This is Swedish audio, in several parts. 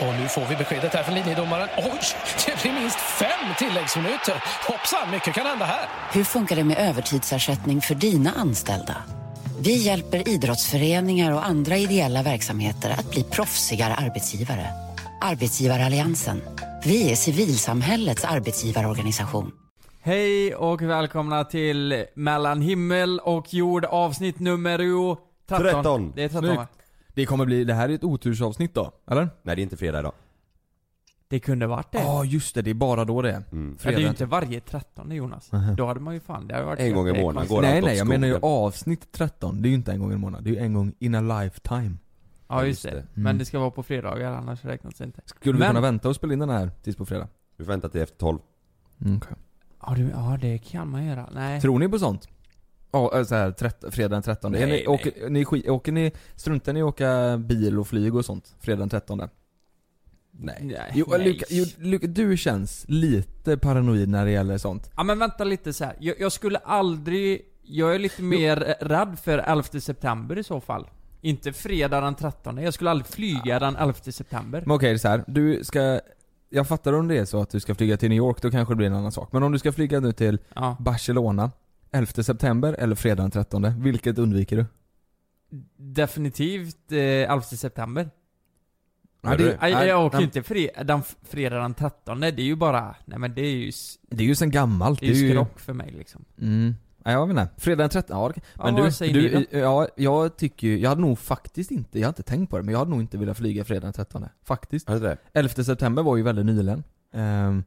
Och nu får vi beskedet här från linjedomaren. Oj, det blir minst fem tilläggsminuter. Hoppsan, mycket kan hända här. Hur funkar det med övertidsersättning för dina anställda? Vi hjälper idrottsföreningar och andra ideella verksamheter att bli proffsigare arbetsgivare. Arbetsgivaralliansen. Vi är civilsamhällets arbetsgivarorganisation. Hej och välkomna till Mellan himmel och jord avsnitt nummer 13. 13. Det är 13 Snyggt. Det kommer bli, det här är ett otursavsnitt då, eller? Nej det är inte fredag idag. Det kunde varit det. Ja just det, det är bara då det. Mm. Ja, det är ju inte varje 13 Jonas. Mhm. Då hade man ju fan, det hade varit En gång i månaden konstigt. går Nej allt åt nej, jag menar ju skogen. avsnitt 13. Det är ju inte en gång i månaden, det är ju en gång in a lifetime. Ja just Just det. det. Men Mm. det ska vara på fredagar annars räknas det inte. Skulle vi Men- kunna vänta och spela in den här tills på fredag? Vi får vänta till efter 12. Mm, okej. Ja, du, ja det kan man göra. Nej. Tror ni på sånt? Ja, äh, så här, trett, fredag den 13. Nej, är ni, nej. åker, ni, sk- åker ni, struntar ni i åka bil och flyg och sånt? Fredag den 13? Nej. Nej. Jo, nej. Luka, jo, Luka, du känns lite paranoid när det gäller sånt. Ja men vänta lite så här. Jag, jag skulle aldrig... Jag är lite mer rädd för 11 september i så fall. Inte fredag den 13. Jag skulle aldrig flyga den 11 september. Men okej, så här, du ska, jag fattar om det är så att du ska flyga till New York, då kanske det blir en annan sak. Men om du ska flyga nu till Ja. Barcelona 11 september eller fredag den 13, vilket undviker du? Definitivt eh, 11 september. Ja, det, Nej, jag, jag åker nej, inte fri, den fredag den 13. Det är ju bara... Nej men det är ju... det är ju sen gammalt. Det är ju skrock för mig liksom. Mm. Ja, jag vet inte. Fredag den 13, ja, Ja, men vad du, säger du då? ja, jag tycker ju, jag hade nog faktiskt inte, jag har inte tänkt på det, men jag hade nog inte velat flyga fredag den 13 Faktiskt. Har du det? 11 september var ju väldigt nyligen. Ehm,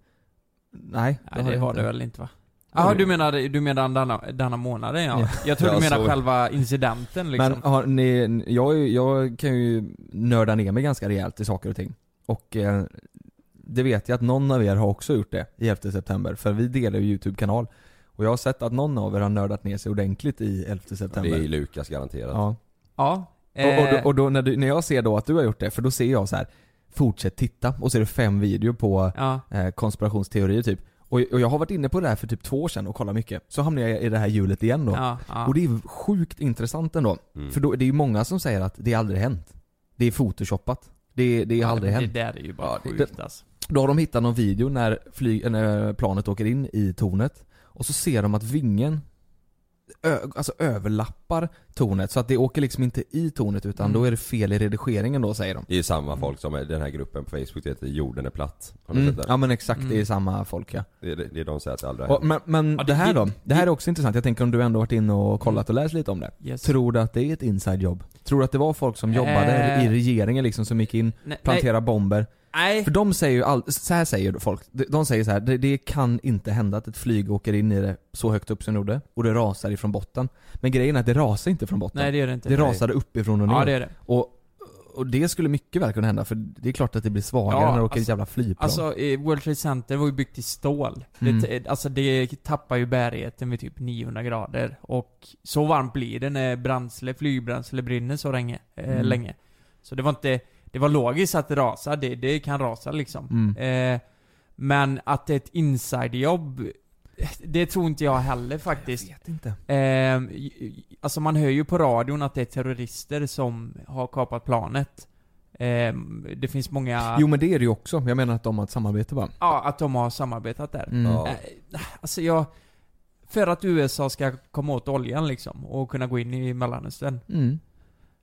nej, Nej det jag inte. det väl inte va? Jaha du menar, du menar denna, denna månaden ja. Ja. Jag tror Ja, du menar så. själva incidenten liksom. Men har ni, jag, jag kan ju nörda ner mig ganska rejält i saker och ting. Och eh, det vet jag att någon av er har också gjort det i 11 september, för vi delar ju YouTube-kanal. Och jag har sett att någon av er har nördat ner sig ordentligt i 11 Det september. är Lukas garanterat. Ja. Ja. Och, och, eh, då, och då, när, du, när jag ser då att du har gjort det, för då ser jag så här Fortsätt titta, och så är det fem videor på Ja. eh, konspirationsteorier typ. Och, och jag har varit inne på det här för typ två år sedan och kollat mycket. Så hamnar jag i det här hjulet igen då. Ja, ja. Och det är sjukt intressant ändå. Mm. För då, det är ju många som säger att det aldrig hänt. Det är photoshoppat. Det, det har Ja, aldrig hänt. Det där är ju bara Ja, det- sjukt alltså. Då har de hittat någon video när, flyg, när planet åker in i tornet. Och så ser de att vingen alltså överlappar tornet. Så att det åker liksom inte i tornet utan Mm. då är det fel i redigeringen då säger de. Det är samma folk som är den här gruppen på Facebook, det heter jorden är platt. Har ni Mm. sett Ja den? men exakt, det är Mm. samma folk ja. Det, det, det är de som säger att det aldrig Och, men men Ja, det, det- här då? det- Det här är också intressant. Jag tänker om du ändå varit inne och kollat och läst lite om det. Yes. Tror du att det är ett inside jobb? Tror du att det var folk som jobbade Eh. i regeringen liksom som gick in, Nej, planterade bomber? Nej. För de säger ju all, så här säger folk, de, säger så här, det, det kan inte hända att ett flyg åker in i det så högt upp som det gjorde, och det rasar ifrån botten. Men grejen är att det rasar inte från botten. Nej det gör det inte. det rasade uppifrån och ner. Ja det är det. Och, och det skulle mycket väl kunna hända, för det är klart att det blir svagare Ja, när det åker ett alltså- jävla flygplan. Alltså, eh, World Trade Center var ju byggt i stål. Mm. Det, alltså det tappar ju bärigheten vid typ 900 grader. Och så varmt blir det när bränsle, flygbränsle brinner så länge. Eh, Mm. länge. Så det var inte, det var logiskt att det rasar, det, det kan rasa liksom. Mm. Eh, men att det är ett insiderjobb, det tror inte jag heller faktiskt. Jag vet inte. Eh, alltså man hör ju på radion att det är terrorister som har kapat planet. Eh, det finns många... Jo men det är det ju också, jag menar att de har ett samarbete bara. Ja, att de har samarbetat där. Mm. Eh, Alltså jag... För att USA ska komma åt oljan liksom, och kunna gå in i Mellanöstern. Mm.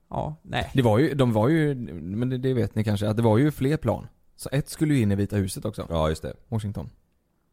Ja, nej. Det var ju, de var ju, men det, det vet ni kanske, att det var ju fler plan. Så ett skulle ju in i Vita huset också, Ja just det. Washington.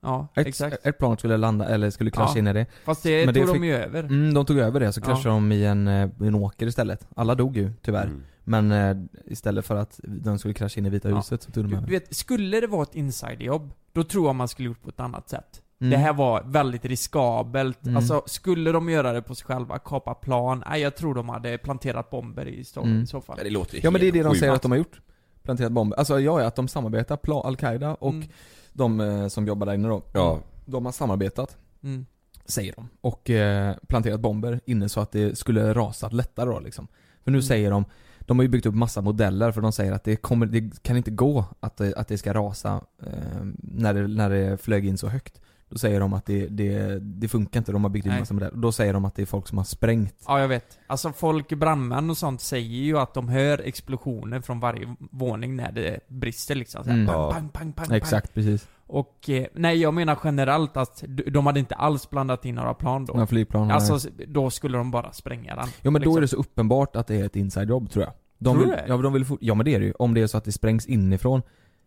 Ja, Ett, exakt. ett plan skulle landa, eller skulle krascha Ja. in i det. Fast det men det tog fick- de ju över. Mm, de tog över det, så Ja. kraschade de i en, eh, i en åker istället. Alla dog ju, tyvärr. Mm. Men eh, istället för att de skulle krascha in i Vita Ja. huset så tog de Du över. vet, skulle det vara ett insiderjobb, då tror jag man skulle gjort på ett annat sätt. Mm. Det här var väldigt riskabelt. Mm. Alltså, skulle de göra det på sig själva, kapa plan, nej jag tror de hade planterat bomber i stor, Mm. i så fall. Ja, det låter ju Ja men det är det de säger att de har gjort. Planterat bomber. Alltså ja, att de samarbetar, Al-Qaida och Mm. de eh, som jobbar där inne då. Ja. De har samarbetat, Mm. säger de. Och eh, planterat bomber inne så att det skulle rasa lättare då liksom. För nu Mm. säger de, de har ju byggt upp massa modeller för de säger att det kommer, det kan inte gå att det, att det ska rasa eh, när, det, när det flög in så högt. Då säger de att det, det, det funkar inte, de har byggt in massa modeller. Då säger de att det är folk som har sprängt. Ja, jag vet. Alltså folk, brandmän och sånt säger ju att de hör explosioner från varje våning när det brister liksom. Så här, Mm. pang, pang, pang, pang, pang. Exakt, precis. Och, eh, nej jag menar generellt att de hade inte alls blandat in några plan då. Några flygplan. Alltså, nej. då skulle de bara spränga den. ja men då liksom. är det så uppenbart att det är ett inside-jobb tror jag. De Tror vill, du det? ja, men de vill ja men det är det ju. Om det är så att det sprängs inifrån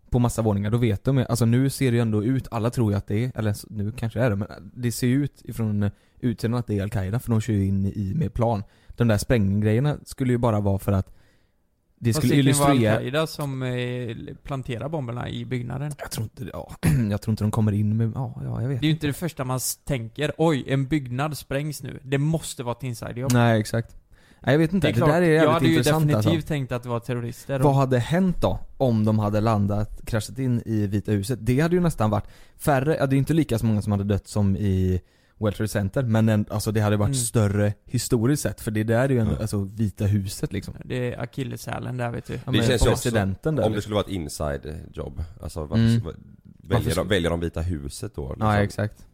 på massa våningar, då vet de. Alltså nu ser det ju ändå ut, alla tror ju att det är, eller nu kanske det är det, men det ser ju ut ifrån eh, utsidan att det är Al-Qaida för de kör ju in i med plan. De där spränggrejerna skulle ju bara vara för att det Fast skulle det kan ju vara illustrera Al-Qaida som eh, planterar bomberna i byggnaden. Jag tror inte, ja, jag tror inte de kommer in med, ja, ja jag vet Det är ju inte det första man tänker. Oj, en byggnad sprängs nu. Det måste vara ett insiderjobb. Nej exakt. Nej jag vet inte, Det det, är klart, där är jag jävligt hade ju intressant definitivt alltså. tänkt att det var terrorister. Vad hade hänt då? Om de hade landat, kraschat in i Vita huset? Det hade ju nästan varit färre, ja det är inte lika så många som hade dött som i World Trade Center men en, alltså det hade varit Mm. större historiskt sett för det där är ju ändå, Mm. alltså Vita huset liksom. Det är akilleshälen där vet du. Det men känns ju också- där Om det liksom. skulle vara ett inside jobb, alltså vad, Mm. vad, Varför väljer, de, väljer de Vita huset då? liksom? Ja exakt.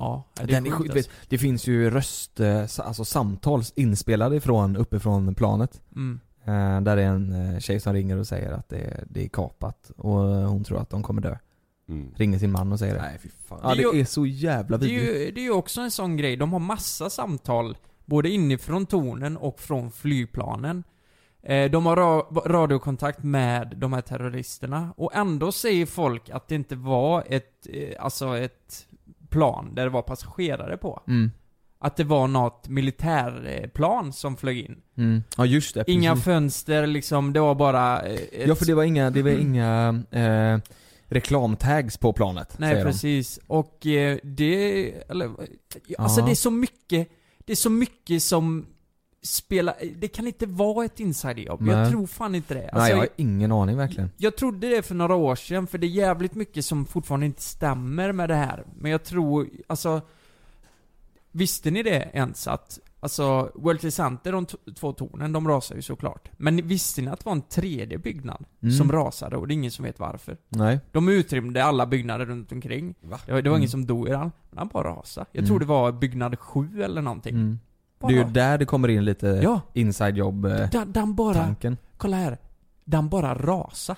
Ja, det är Den är sjukt alltså. det finns ju röst, eh, alltså samtal inspelade ifrån, uppifrån planet. Mm. Eh, där är en eh, tjej som ringer och säger att det, det är kapat och hon tror att de kommer dö. Mm. Ringer sin man och säger det. Nej fy fan. Ja Det är det ju- är så jävla Det är, vidrigt. det är ju också en sån grej, de har massa samtal Både inifrån tornen och från flygplanen De har ra- radiokontakt med de här terroristerna och ändå säger folk att det inte var ett, alltså ett plan där det var passagerare på. Mm. Att det var något militärplan som flög in. Mm. Ja just det, Inga precis. fönster liksom, det var bara eh, ett... Ja för det var inga, det var inga eh, reklamtags på planet, Nej säger de. precis, och eh, det, eller, alltså Ja. det är så mycket, det är så mycket som spelar, det kan inte vara ett insiderjobb, jag tror fan inte det. Alltså, Nej jag har jag, ingen aning verkligen. jag trodde det för några år sedan, för det är jävligt mycket som fortfarande inte stämmer med det här. Men jag tror, alltså, visste ni det ens att, alltså, World Trade Center, de två tornen, de rasar ju såklart. Men visste ni att det var en tredje byggnad Mm. som rasade och det är ingen som vet varför? Nej. De utrymde alla byggnader runt omkring. Va? Det var, det var Mm. ingen som dog i den, men han bara rasade. Jag Mm. tror det var byggnad 7 eller någonting. Bara, Det är ju där det kommer in lite Ja, inside job eh, den, den bara, tanken. kolla här. Den bara rasa.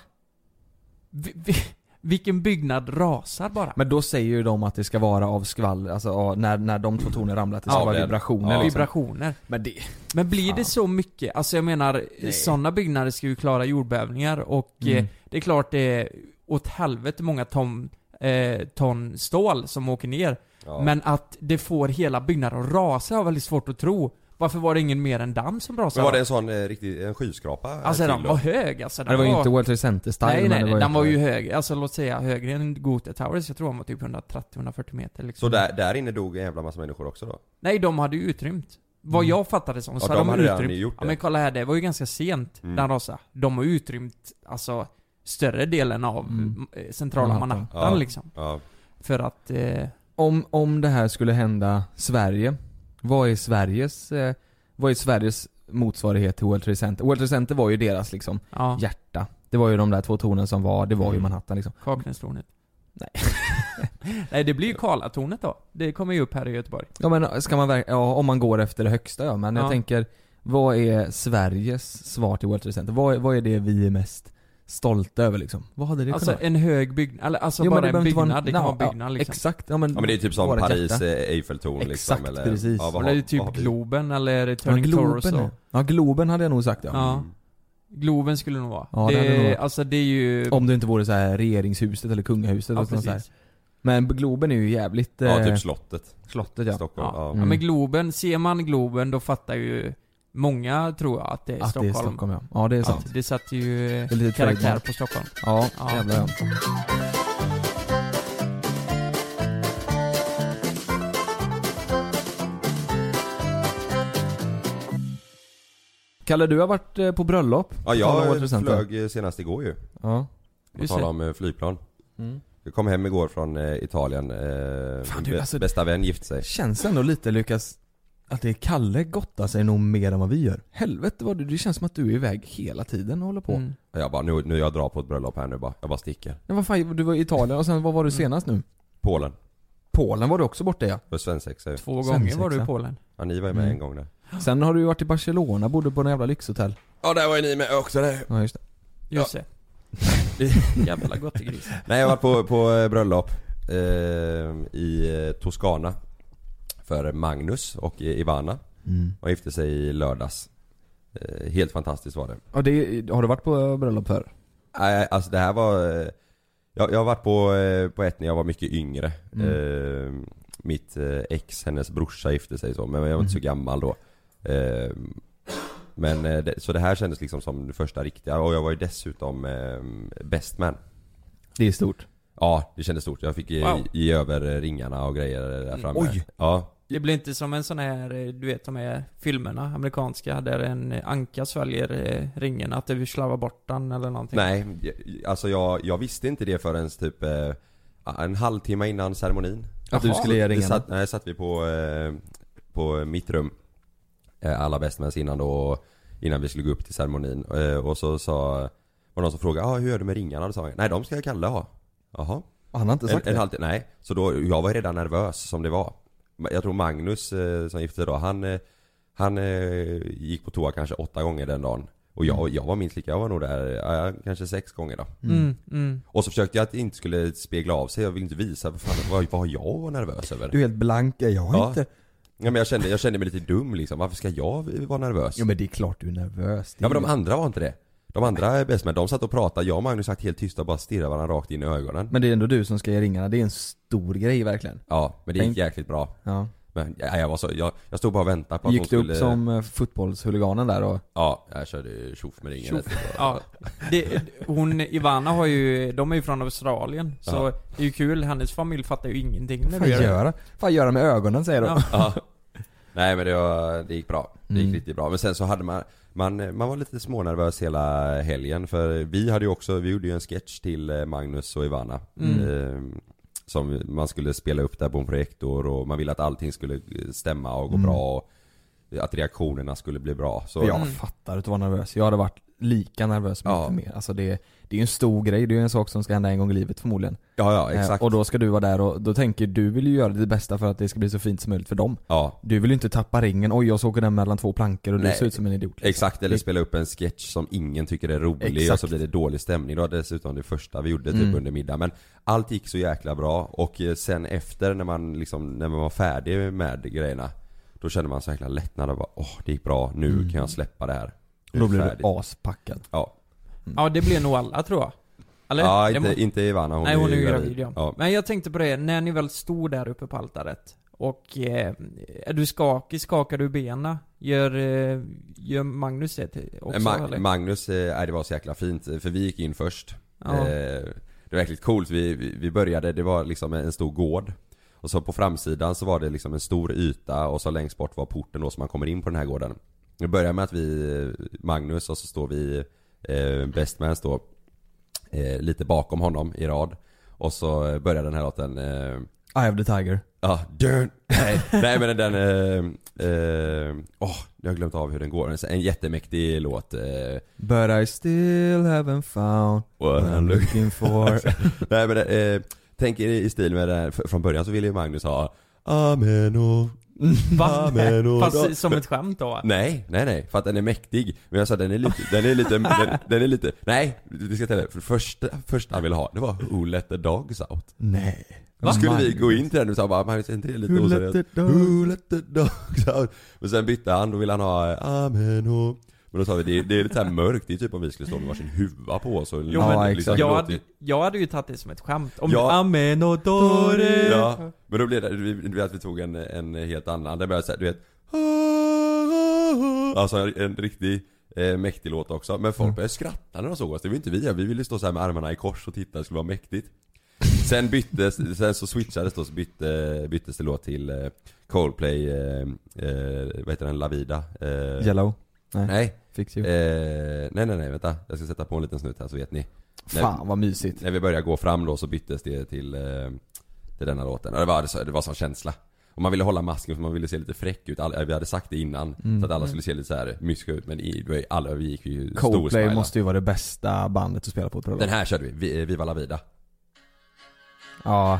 Vi, vi, vilken byggnad rasar bara? Men då säger ju de att det ska vara av skvaller, alltså ja, när, när de två tornen ramlar att det ska Ja, vara vibrationer ja. liksom. Vibrationer. Men det, Men blir Fan. det så mycket? Alltså jag menar, sådana byggnader ska ju klara jordbävningar och Mm. eh, det är klart det är åt helvete många ton, eh, ton stål som åker ner. Ja. Men att det får hela byggnaden att rasa har jag väldigt svårt att tro. Varför var det ingen mer än damm som rasade? Men var det en sån eh, riktig, en skyskrapa? Alltså till den då? var hög alltså. Den det var ju inte World Trade Center style Nej nej, men det nej var den var ju hög. Alltså låt säga högre än Gotha Towers. Jag tror den var typ 130-140 meter liksom. Så där, där inne dog en jävla massa människor också då? Nej, de hade ju utrymt. Vad Mm. jag fattade som, så Ja, de de, hade utrymt. gjort Ja det. men kolla här, det var ju ganska sent, Mm. den rasade. De har utrymt, alltså, större delen av Mm. eh, centrala Manhattan. Manhattan Ja. liksom. Ja. För att, eh, Om, om det här skulle hända Sverige, vad är Sveriges, eh, vad är Sveriges motsvarighet till World Trade Center? World Trade Center var ju deras liksom ja, hjärta. Det var ju de där två tornen som var, det var ju Mm. Manhattan liksom. Kaknästornet. Nej. Nej, det blir ju Karlatornet då. Det kommer ju upp här i Göteborg. Ja men ska man verk- ja om man går efter det högsta ja, men jag Ja. tänker Vad är Sveriges svar till World Trade Center? Vad, är- vad är det vi är mest stolta över liksom? Vad hade det Alltså kunnat en hög byggnad, alltså Jo, men bara en byggnad, det kan vara ja, byggnad liksom. Exakt, ja men, ja men det är typ som Paris hjärta. eh, Eiffeltorn liksom Exakt, eller, precis. Ja, Eller typ vad har vi? Globen eller ja, Turning Torso. Globen ja. ja Globen hade jag nog sagt ja. Ja. Mm. Globen skulle det nog vara. Ja, det det nog det, varit. alltså det är ju... Om det inte vore så här regeringshuset eller kungahuset ja, eller sånt där. precis. Men Globen är ju jävligt Ja, eh, typ slottet. slottet ja. Stockholm. Ja. Ja. Mm. ja men Globen, ser man Globen då fattar ju många tror jag att det är Att det är Stockholm. Stockholm ja. Ja det är sant. Att det satte ju lite karaktär trademark. på Stockholm. Ja, Ja. jävlar ja. Kalle, du har varit eh, på bröllop? Ja, jag flög senast igår ju. Ja. På tal det. om eh, flygplan. Mm. Jag kom hem igår från eh, Italien. Fan, du, alltså- bästa vän gifte sig. Känns ändå lite Lukas, att det är Kalle gottar sig nog mer än vad vi gör. Helvete vad du, det känns som att du är iväg hela tiden och håller på. Mm. Jag bara, nu, nu jag drar på ett bröllop här nu bara. Jag bara sticker. Men vad fan, du var i Italien och sen vad var du Mm. senast nu? Polen. Polen var du också borta ja. För svensexa ju. Två gånger var du i Svensexa. Polen. Ja ni var ju med Mm. en gång där. Sen har du ju varit i Barcelona, bodde på en jävla lyxhotell. Ja där var ju ni med också där. Ja just det. Just det. Jävla gott i grisen. Nej jag har varit på, på eh, bröllop eh, i eh, Toscana För Magnus och Ivana Mm. De gifte sig i lördags eh, Helt fantastiskt var det Ja, det, har du varit på bröllop förr? Nej alltså det här var eh, jag, jag har varit på, eh, på ett när jag var mycket yngre Mm. Mitt ex, hennes brorsa gifte sig så, men jag var inte så Mhm. gammal då Men så det här kändes liksom som det första riktiga och jag var ju dessutom best man Det är stort. Ja, det kändes stort. Jag fick ge, Wow. ge över ringarna och grejer där framme. Oj! Ja. Det blir inte som en sån här, eh, du vet de här filmerna, amerikanska, där en anka sväljer eh, ringen, att du slarvar bort den eller någonting. Nej, jag- alltså jag, jag visste inte det förrän typ eh, en halvtimme innan ceremonin. Att du skulle ge Det ringarna? satt, nej, satt vi på, på mitt rum. Alla bästmans innan då, innan vi skulle gå upp till ceremonin. Och så sa, var det någon som frågade, ah, hur gör du med ringarna? Och då sa jag, nej de ska jag Kalle ha. Jaha. Han har inte En, sagt en det? halvtimme, nej. Så då, jag var redan nervös som det var. Jag tror Magnus eh, som gifte sig då, han, eh, han eh, gick på toa kanske åtta gånger den dagen. Och jag, jag var minst lika, jag var nog där, ja, kanske sex gånger då. Mm, mm. Och så försökte jag att det inte skulle spegla av sig, jag ville inte visa vad, fan, vad, vad jag var nervös över. Du är helt blank, jag har Ja. inte... Ja, men jag, kände, jag kände mig lite dum liksom, varför ska jag vara nervös? Jo men det är klart du är nervös. Det Ja men de andra var inte det. De andra är bäst med, de satt och pratade, jag och Magnus satt helt tysta och bara stirrade varandra rakt in i ögonen. Men det är ändå du som ska ge ringarna, det är en stor grej verkligen. Ja, men det gick jäkligt bra. Ja. Men ja, jag var så, jag, jag stod bara och väntade på att Gick du skulle... upp som eh, fotbollshuliganen där och... Ja, jag körde tjoff med ringen. Ja, det, hon, Ivana har ju, de är ju från Australien, så Ja. det är ju kul, hennes familj fattar ju ingenting när Vad vi gör det. göra? Vad göra med ögonen säger du? Ja. Ja. Nej men det, var, det gick bra. Det gick Mm. riktigt bra. Men sen så hade man, man, man var lite smånervös hela helgen för vi hade ju också, vi gjorde ju en sketch till eh, Magnus och Ivana. Mm. Eh, som man skulle spela upp där på en projektor och man ville att allting skulle stämma och gå Mm. bra och att reaktionerna skulle bli bra. Så, jag Mm. fattar att du var nervös. Jag hade varit lika nervös Ja. mycket mer. Alltså det, det är ju en stor grej, det är ju en sak som ska hända en gång i livet förmodligen. ja, ja Eh, exakt. Och då ska du vara där och då tänker du vill ju göra det bästa för att det ska bli så fint som möjligt för dem. Ja, Du vill ju inte tappa ringen, oj jag så åker den mellan två plankor och du Nej. ser ut som en idiot. liksom. exakt. Eller Det- spela upp en sketch som ingen tycker är rolig och Exakt. så blir det dålig stämning. Det var dessutom det första vi gjorde typ Mm. under middag. Men allt gick så jäkla bra och eh, sen efter när man liksom, när man var färdig med grejerna Då kände man så jäkla lättnad och bara åh det gick bra, nu Mm. kan jag släppa det här. Och Nu då blir du aspackad. Ja. Ja, det blir nog alla tror jag. Eller? Ja, Det må- inte, inte Ivana, hon Nej hon är ju gravid ja. ja. Men jag tänkte på det, när ni väl stod där uppe på altaret och eh, är du skakig, skakar du benen? Gör, eh, gör Magnus det också Ma- eller? Magnus, eh, det var så jäkla fint för vi gick in först. Ja. Eh, det var jäkligt coolt, vi, vi, vi började, det var liksom en stor gård. Och så på framsidan så var det liksom en stor yta och så längst bort var porten då så man kommer in på den här gården. Vi börjar med att vi, Magnus och så står vi, eh, Bestman står eh, lite bakom honom i rad. Och så börjar den här låten eh, Eye of the Tiger. Ja, dun. Nej, nej men den, eh, eh, åh, jag har glömt av hur den går. En jättemäktig låt. Eh, But I still haven't found what I'm looking for. nej men eh, tänk er i stil med det här, från början så ville ju Magnus ha Amen och Va? Fast som ett skämt då? Nej, nej nej, för att den är mäktig. Men jag sa den är lite, den är lite, den, den är lite, nej, vi ska tala för det första, första han ville ha, det var Who let the dogs out. Nej. Då skulle vi gå in till den och sa bara, är inte det lite oseriöst? Who let the dogs out? Men sen bytte han, då ville han ha Amen och Men då sa vi, det, det är lite såhär mörkt, det är typ om vi skulle stå med varsin huva på oss och Jo, Ja, men exakt. jag, låter- hade, jag hade ju tagit det som ett skämt. Om Ja. Amen och Dore. Ja, men då blev det, vi- du vet att vi tog en, en helt annan, det började såhär, du vet Alltså en, en riktig eh, mäktig låt också, men folk började skratta när de såg oss, det var inte vi, vi ville stå så här med armarna i kors och titta, det skulle vara mäktigt Sen byttes, sen så switchades då, så bytte, byttes det låt till eh, Coldplay, eh, eh, vad heter den, La Vida? Eh, Yellow. Nej. Nej, Fix you. eh, nej nej nej vänta, jag ska sätta på en liten snut här så vet ni Fan vad mysigt. När vi började gå fram då så byttes det till, eh, till denna låten, och det var, det var sån känsla och man ville hålla masken för man ville se lite fräck ut, Alla, vi hade sagt det innan Mm. Så att alla skulle se lite så här myska ut men i, alla, vi gick ju Coldplay måste ju vara det bästa bandet att spela på ett bröllop. Den här körde vi, Vi- Viva La Vida Ja.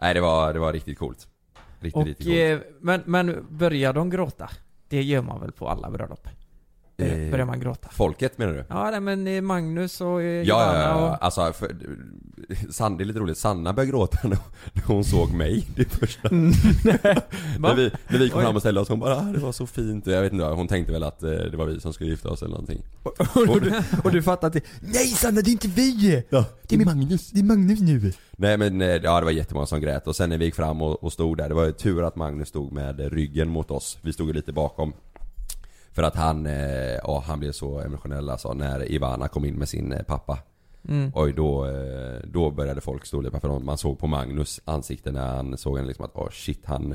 Nej det var, det var riktigt coolt. Riktigt, riktigt Och, coolt. eh, men, men börjar de gråta? Det gör man väl på alla bröllop? Börjar, Eh, börjar man gråta? Folket menar du? Ja, nej, men eh, Magnus och eh, Ja, ja, ja, och... alltså för, Sanna, det är lite roligt, Sanna började gråta när hon såg mig. Det första. När, vi, när vi kom Oj. fram och ställde oss, hon bara ah, det var så fint, jag vet inte, hon tänkte väl att eh, det var vi som skulle gifta oss eller någonting. Och, du, och du fattar att det, Nej Sanna det är inte vi! Ja, Det är Magnus, det är Magnus nu. Nej men eh, ja det var jättemånga som grät. Och sen när vi gick fram och, och stod där, det var ju tur att Magnus stod med eh, ryggen mot oss, vi stod ju lite bakom För att han, eh, ja han blev så emotionell alltså när Ivana kom in med sin eh, pappa Mm. Oj då, eh, då började folk storlepa för man såg på Magnus ansikte när han såg en liksom att åh shit han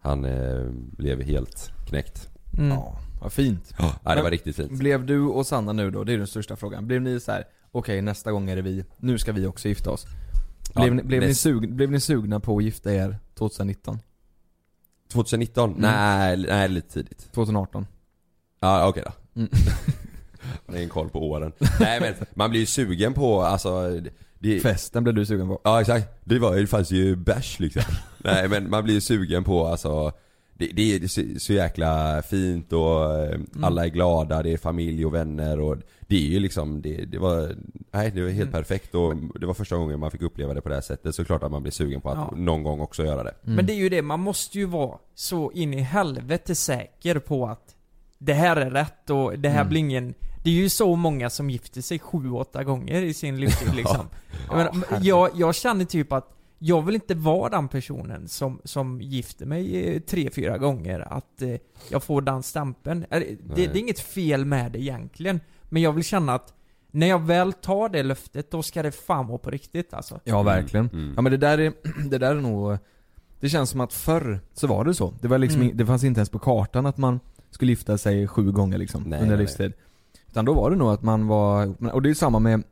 Han eh, blev helt knäckt Mm. Ja, vad fint. Ja det var riktigt fint Blev du och Sanna nu då, det är den största frågan. Blev ni så här: okej nästa gång är det vi, nu ska vi också gifta oss. Ja, Blev, ni, blev, ni, näst- sug, blev ni sugna på att gifta er 2019? 2019? Mm. Nej, nej lite tidigt 2018? Ja okej då. Mm. Det är en koll på åren. Nej men man blir ju sugen på alltså det, Festen blev du sugen på? Ja exakt, det var det fanns ju bärs liksom. Nej men man blir ju sugen på alltså det, det är så, så jäkla fint och eh, alla är glada, det är familj och vänner och Det är ju liksom, det, det var, nej det var helt perfekt och det var första gången man fick uppleva det på det här sättet. Så klart att man blir sugen på att Ja. någon gång också göra det. Men det är ju det, man måste ju vara så in i helvete säker på att det här är rätt och det här Mm. blir ingen... Det är ju så många som gifter sig sju, åtta gånger i sin livstid liksom. jag, menar, jag, jag känner typ att jag vill inte vara den personen som, som gifter mig eh, tre, fyra gånger. Att eh, jag får den stämpeln. Det, det är inget fel med det egentligen. Men jag vill känna att när jag väl tar det löftet, då ska det fan vara på riktigt alltså. Ja verkligen. Mm. Ja men det där är, det där är nog Det känns som att förr så var det så. Det var liksom, Mm. det fanns inte ens på kartan att man skulle gifta sig sju gånger liksom Nej, under nej, livstid. Utan då var det nog att man var, och det är samma med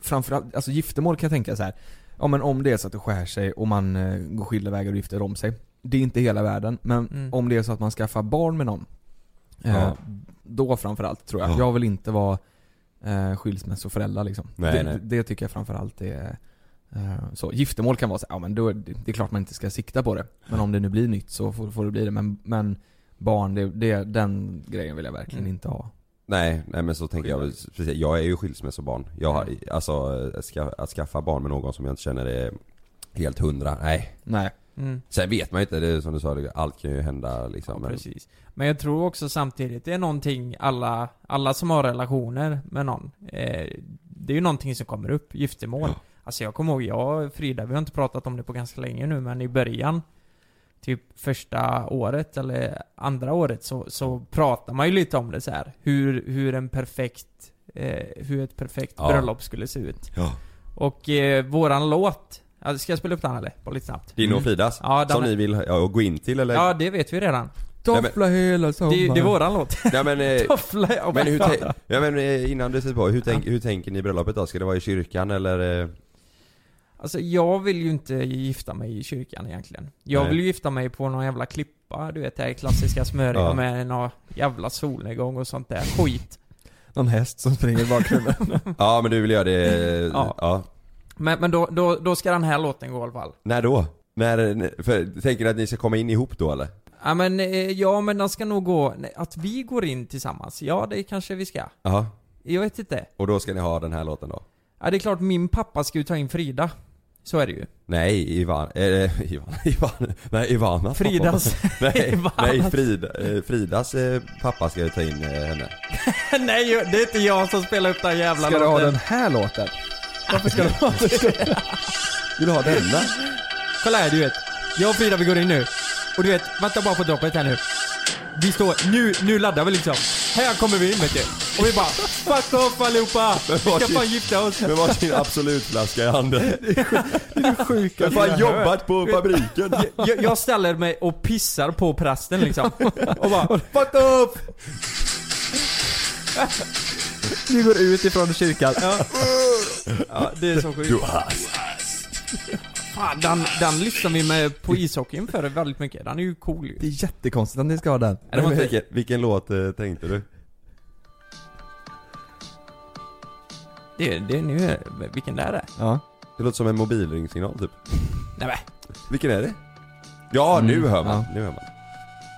framförallt, alltså giftermål kan jag tänka så här. Ja men om det är så att det skär sig och man eh, går skilda vägar och gifter om sig. Det är inte hela världen, men Mm. om det är så att man skaffar barn med någon. Eh, Ja. Då framförallt tror jag. Ja. Jag vill inte vara eh, skilsmässoförälder liksom. Nej, det, nej. det tycker jag framförallt är så. Giftermål kan vara så, ja men då, det, det är klart man inte ska sikta på det. Men om det nu blir nytt så får, får det bli det. Men, men barn, det, det, den grejen vill jag verkligen Mm. inte ha. Nej, nej men så tänker jag speciellt, jag är ju skilsmässobarn. Jag har, alltså att ska, att skaffa barn med någon som jag inte känner är helt hundra, nej. Nej. Mm. Sen vet man ju inte, det är som du sa, allt kan ju hända liksom. Ja, men, precis. Men jag tror också samtidigt, det är någonting alla, alla som har relationer med någon, eh, det är ju någonting som kommer upp, giftermål. Ja. Alltså jag kommer ihåg, jag och Frida, vi har inte pratat om det på ganska länge nu, men i början, typ första året eller andra året så, så pratar man ju lite om det så här. Hur, hur en perfekt, eh, hur ett perfekt Ja. bröllop skulle se ut. Ja. Och eh, våran låt, alltså, ska jag spela upp den eller? Bara lite snabbt. Din och Fridas? Ja, den som är- ni vill ja, gå in till eller? Ja, det vet vi redan. Nej, men- Toffla hela Det, sommaren. det är våran låt. Nej men, eh, Toffla, ja, men hur, tän- ja, men eh, innan du sätter på, hur, tänk, hur tänker ni i bröllopet då? Ska det vara i kyrkan eller? Alltså jag vill ju inte gifta mig i kyrkan egentligen. Jag Nej. vill ju gifta mig på någon jävla klippa, du vet det här klassiska smöriga Ja. med någon jävla solnedgång och sånt där skit. Någon häst som springer i bakgrunden. Ja men du vill göra det, Ja. ja. Men, men då, då, då ska den här låten gå i alla fall. När då? När, för, tänker du att ni ska komma in ihop då eller? Ja men, eh, ja men den ska nog gå, att vi går in tillsammans, ja det kanske vi ska. Jaha. Jag vet inte. Och då ska ni ha den här låten då? Ja det är klart, min pappa ska ju ta in Frida. Så är det ju. Nej, Ivan, eh, Ivan, Ivan, nej Ivana Fridas. Nej, Ivanas. nej Frida, eh, Fridas eh, pappa ska ju ta in eh, henne nej, det är inte jag som spelar upp den jävla Ska du ha låten. den här låten? Varför ska du ha den? Vill du ha denna? Kolla här du vet. Jag och Frida vi går in nu. Och du vet, vänta bara på droppet här nu. Vi står, nu, nu laddar vi liksom. Här kommer vi in vet du. Och vi bara Fuck off allihopa! Vi ska fan gifta oss. Med varsin absolutflaska i handen Sjuka Jag har fan jobbat på fabriken Jag, jag ställer mig och pissar på prästen liksom. Och bara Fuck off! Ni går ut ifrån kyrkan. Ja, det är så sjukt. Du har Fan, den, den lyssnar vi med på ishockeyn för väldigt mycket. Den är ju cool ju. Det är jättekonstigt att ni ska ha den. det var inte- vilken, vilken låt eh, tänkte du? Det, det är nu, vilken det är det? Ja. Det låter som en mobilringsignal typ Nej men, Vilken är det? Ja, nu Mm, hör man, ja. nu hör man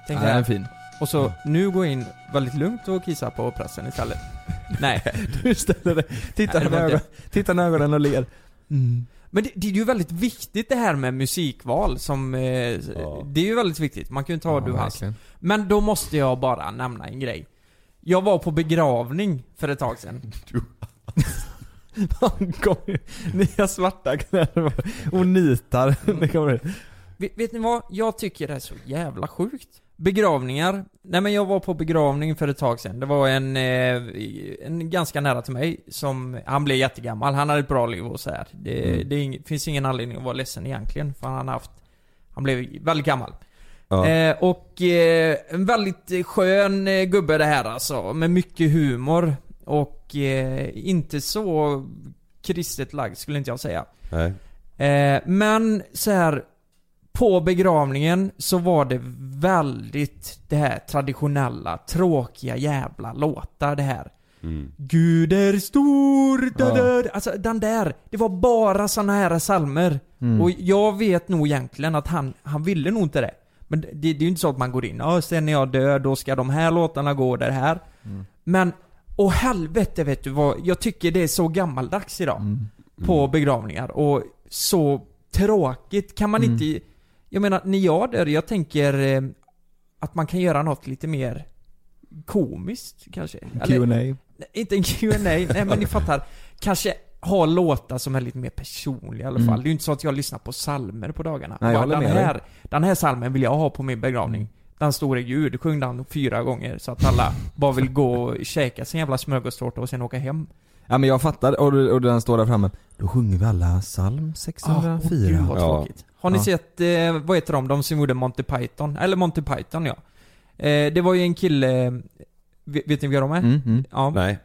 tänk den är fin. Och så, nu går jag in väldigt lugnt och kissar på prästen istället. Nej. Du ställer dig, tittar Nej, det var ögonen, inte- tittar i ögonen och ler. Mm. Men det, det är ju väldigt viktigt det här med musikval som, eh, Ja. det är ju väldigt viktigt. Man kan ju inte ha Ja, du hast. Men då måste jag bara nämna en grej. Jag var på begravning för ett tag sedan. Han kommer nya svarta kläder och nitar. Det kommer Vet, vet ni vad? Jag tycker det är så jävla sjukt. Begravningar. Nej men jag var på begravning för ett tag sedan. Det var en, eh, en ganska nära till mig som, han blev jättegammal, han hade ett bra liv och så här. Det, Mm. det är finns ingen anledning att vara ledsen egentligen, för han har haft, han blev väldigt gammal. Ja. Eh, och eh, en väldigt skön eh, gubbe det här alltså, med mycket humor. Och eh, inte så kristet lagd skulle inte jag säga. Nej. Eh, men så här på begravningen så var det väldigt det här traditionella, tråkiga jävla låtar det här. Mm. Gud är stor, da, Ja. da. Alltså den där, det var bara såna här salmer Mm. Och jag vet nog egentligen att han, han ville nog inte det. Men det, det är ju inte så att man går in, ja sen är jag död, då ska de här låtarna gå det här. Mm. Men, åh helvete vet du vad, jag tycker det är så gammaldags idag Mm. på begravningar och så tråkigt. Kan man Mm. inte... Jag menar, när jag dör, jag tänker eh, att man kan göra något lite mer komiskt kanske. Q&A inte en Q&A nej men ni fattar. Kanske ha låtar som är lite mer personliga i alla Mm. fall. Det är ju inte så att jag lyssnar på salmer på dagarna. Nej, jag Bara, den, med dig. här, den här salmen vill jag ha på min begravning. Den store Gud, sjung den fyra gånger så att alla bara vill gå och käka sin jävla smörgåstårta och sen åka hem. Ja men jag fattar, och, och den står där framme. Då sjunger vi alla psalm Ah, 604. åh, gud vad tråkigt. Har ni Ja. sett, eh, vad heter de, de som gjorde Monty Python? Eller Monty Python ja. Eh, det var ju en kille, vet, vet ni vilka de är? Mm, mm. Ja, Nej.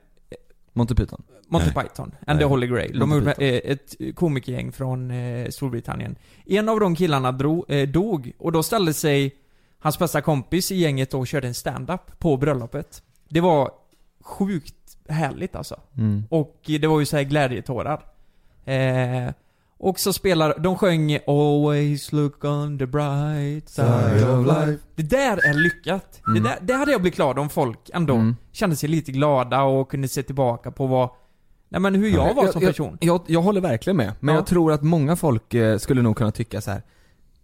Monty Python. Monty Nej. Python and the Nej. Holy Grail. De gjorde eh, ett komikergäng från eh, Storbritannien. En av de killarna drog, eh, dog och då ställde sig hans bästa kompis i gänget och körde en stand-up på bröllopet. Det var sjukt härligt alltså. Mm. Och det var ju så här glädjetårar. Eh, och så spelar, de sjöng 'Always look on the bright side of life' Det där är lyckat. Mm. Det, där, det hade jag blivit glad om folk ändå Mm. kände sig lite glada och kunde se tillbaka på vad, nej men hur jag var som person. Jag, jag, jag håller verkligen med, men Ja. jag tror att många folk eh, skulle nog kunna tycka så här.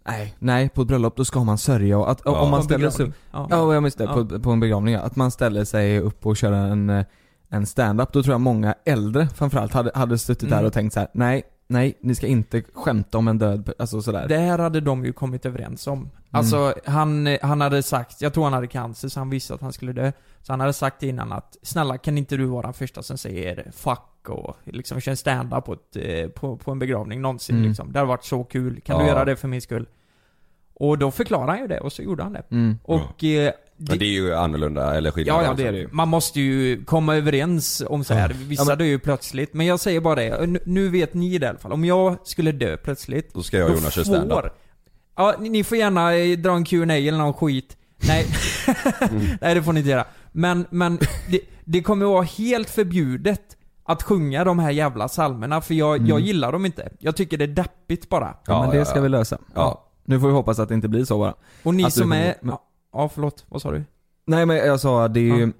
Nej, nej på ett bröllop då ska man sörja och att Ja. om man ställer sig upp, ja jag minns det, Ja. på, på en begravning ja. Att man ställer sig upp och kör en, eh, en stand-up, då tror jag många äldre framförallt hade, hade suttit Mm. där och tänkt så här: nej, nej, ni ska inte skämta om en död, alltså sådär. Det här hade de ju kommit överens om. Mm. Alltså, han, han hade sagt, jag tror han hade cancer så han visste att han skulle dö. Så han hade sagt innan att, snälla kan inte du vara den första som säger 'fuck' och liksom kör en stand-up på, ett, eh, på, på en begravning någonsin Mm. liksom. Det hade varit så kul. Kan du Ja. göra det för min skull? Och då förklarade han ju det och så gjorde han det. Mm. Och eh, Men det är ju annorlunda, eller skillnad Ja, ja, alltså. det är det ju. Man måste ju komma överens om så här. Vissa Ja, men- dör ju plötsligt. Men jag säger bara det, nu, vet ni det i alla fall. Om jag skulle dö plötsligt. Då ska jag och Jonas köra standup. Ja, ni, ni får gärna eh, dra en Q&A eller någon skit. Nej. Mm. Nej, det får ni inte göra. Men, men det, det kommer vara helt förbjudet att sjunga de här jävla psalmerna för jag, jag gillar dem inte. Jag tycker det är deppigt bara. Ja, Ja, men det ja, ska ja. vi lösa. Ja. Nu får vi hoppas att det inte blir så bara. Och ni Att som är... Ja, förlåt. Vad sa du? Nej men jag sa, det är ju Ja.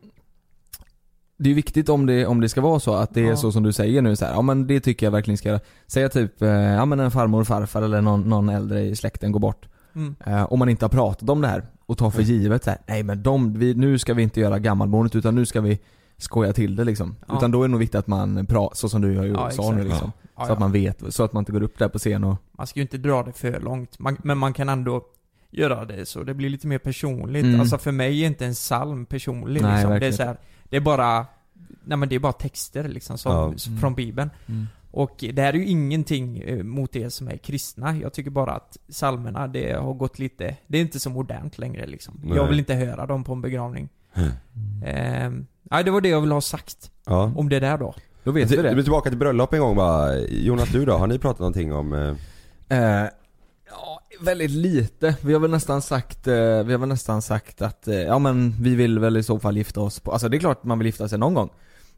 Det är viktigt om det, om det ska vara så att det är Ja. så som du säger nu så här. ja men det tycker jag verkligen ska Säga typ, eh, ja men en farmor, farfar eller någon, någon äldre i släkten går bort Mm. eh, Om man inte har pratat om det här och tar för givet så här, nej men de, vi, nu ska vi inte göra gammalmålet utan nu ska vi skoja till det liksom. Ja. Utan då är det nog viktigt att man pratar, så som du har Ja, sa nu liksom. Ja, Så att man vet, så att man inte går upp där på scen och Man ska ju inte dra det för långt. Man, men man kan ändå göra det så det blir lite mer personligt. Mm. Alltså för mig är inte en psalm personlig Nej, liksom. Det är så här, det är bara, nej men det är bara texter liksom som, Ja. s- från bibeln. Och det här är ju ingenting eh, mot det som är kristna. Jag tycker bara att psalmerna, det har gått lite, det är inte så modernt längre liksom. Nej. Jag vill inte höra dem på en begravning. Mm. Nej, det var det jag ville ha sagt. Ja. Om det där då. Då vet vi Du det. blir tillbaka till bröllop en gång bara. Jonas du då, har ni pratat någonting om... eh, Eh, ja, väldigt lite. Vi har väl nästan sagt, eh, vi har väl nästan sagt att, eh, ja men vi vill väl i så fall gifta oss på, alltså det är klart man vill gifta sig någon gång.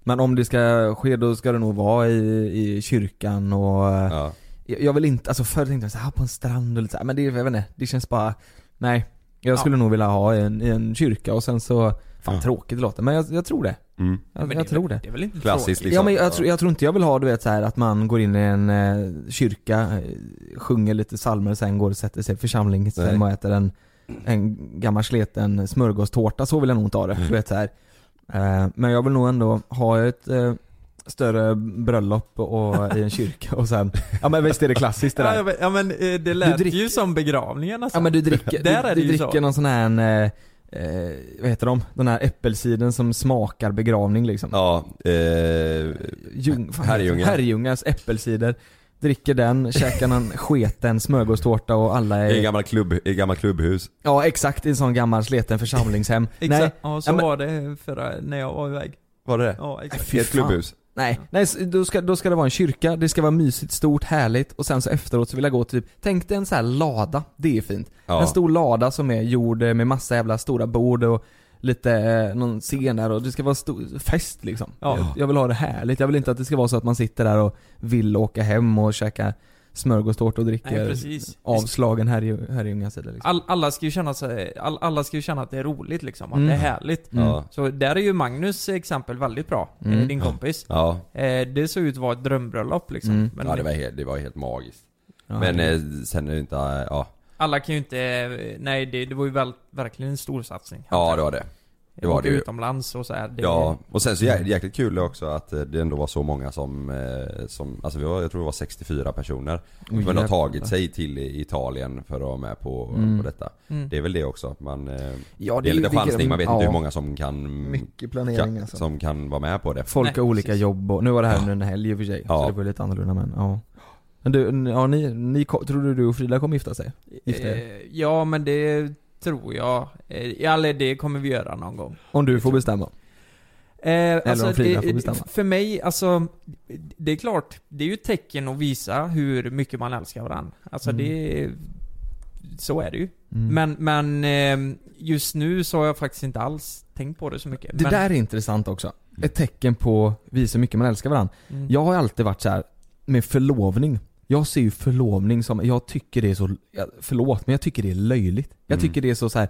Men om det ska ske då ska det nog vara i, i kyrkan och eh, Ja. jag, vill inte, alltså förr tänkte jag såhär på en strand och lite så här, men det, jag vet inte, det känns bara, nej. Jag skulle nog vilja ha en, i en kyrka och sen så, fan Ja. tråkigt det låter men jag, jag tror det. Mm. Jag, Men jag tror väl, det. Det är väl inte Klassiskt liksom. Ja men jag, tror, jag tror inte jag vill ha du vet så här att man går in i en eh, kyrka, eh, sjunger lite psalmer sen går och sätter sig i församlingshem och äter en, en gammal sleten smörgåstårta, så vill jag nog inte ha det. Mm. Du vet så här. Eh, men jag vill nog ändå ha ett eh, större bröllop och i en kyrka och sen, ja men visst är det klassiskt det Ja, där. ja, men- ja men eh, det lät drick- ju som begravningen alltså. Ja men du dricker, Där du, är det du dricker så. någon sån här, eh, vad heter de? Den här äppelciden som smakar begravning liksom. Ja, eh, Ljung, Herrljunga. Herrljungas äppelcider. Dricker den, käkar en sketen smörgåstårta och alla i är... gammal klubb, i gammal klubbhus. Ja exakt, i en sån gammal sleten församlingshem. Exakt. Nej, Ja, så Ja, men- var det förra, när jag var iväg. Var det det? Ja, exakt. I ett klubbhus? Nej, nej då, ska, då ska det vara en kyrka, det ska vara mysigt, stort, härligt och sen så efteråt så vill jag gå typ, tänk dig en sån här lada, det är fint. Ja. En stor lada som är gjord eh, med massa jävla stora bord och lite, eh, någon scen där och det ska vara stor fest liksom. Ja. Jag vill ha det härligt, jag vill inte att det ska vara så att man sitter där och vill åka hem och käka smörgåstårta och dricker Nej, avslagen Herrljunga liksom. All, alla ska ju känna sig, all, alla ska ju känna att det är roligt liksom, att Mm. det är härligt. Mm. Så där är ju Magnus exempel väldigt bra, eh, Mm. din kompis. Ja. Eh, det såg ut att vara ett drömbröllop liksom. Mm. Men ja, det var helt, det var helt magiskt. Ja, Men det- eh, sen är det inte, ja. alla kan ju inte, nej det, det var ju väl, verkligen en stor satsning. Ja det var det. Det var det ju. utomlands och så här, det, Ja, och sen så jä- jäkligt kul också att eh, det ändå var så många som, eh, som alltså vi var, jag tror det var 64 personer. Men har tagit sig till Italien för att vara med på, Mm. på detta. Mm. Det är väl det också, att man, eh, Ja, det är lite vilka- chansning, man vet ja, inte hur många som kan, Mycket planering alltså. som kan vara med på det. Folk Nej, har olika precis. jobb och, nu var det här Ja. under en helg i och för sig, Ja. så det var lite annorlunda men ja. Men du, ja ni, ni tror du du och Frida kommer gifta sig? Gifta er? eh, ja men det tror jag. Eh, eller det kommer vi göra någon gång. Om du får bestämma? Eh, alltså, om Frida det- får bestämma. För mig, alltså, det är klart, det är ju ett tecken att visa hur mycket man älskar varandra. Alltså Mm. det, så är det ju. Mm. Men, men eh, just nu så har jag faktiskt inte alls tänkt på det så mycket. Det men, där är intressant också. Ett tecken på visa hur mycket man älskar varandra. mm. Jag har alltid varit så här med förlovning. Jag ser ju förlovning som, jag tycker det är så, förlåt men jag tycker det är löjligt. Jag Mm. tycker det är så, så här.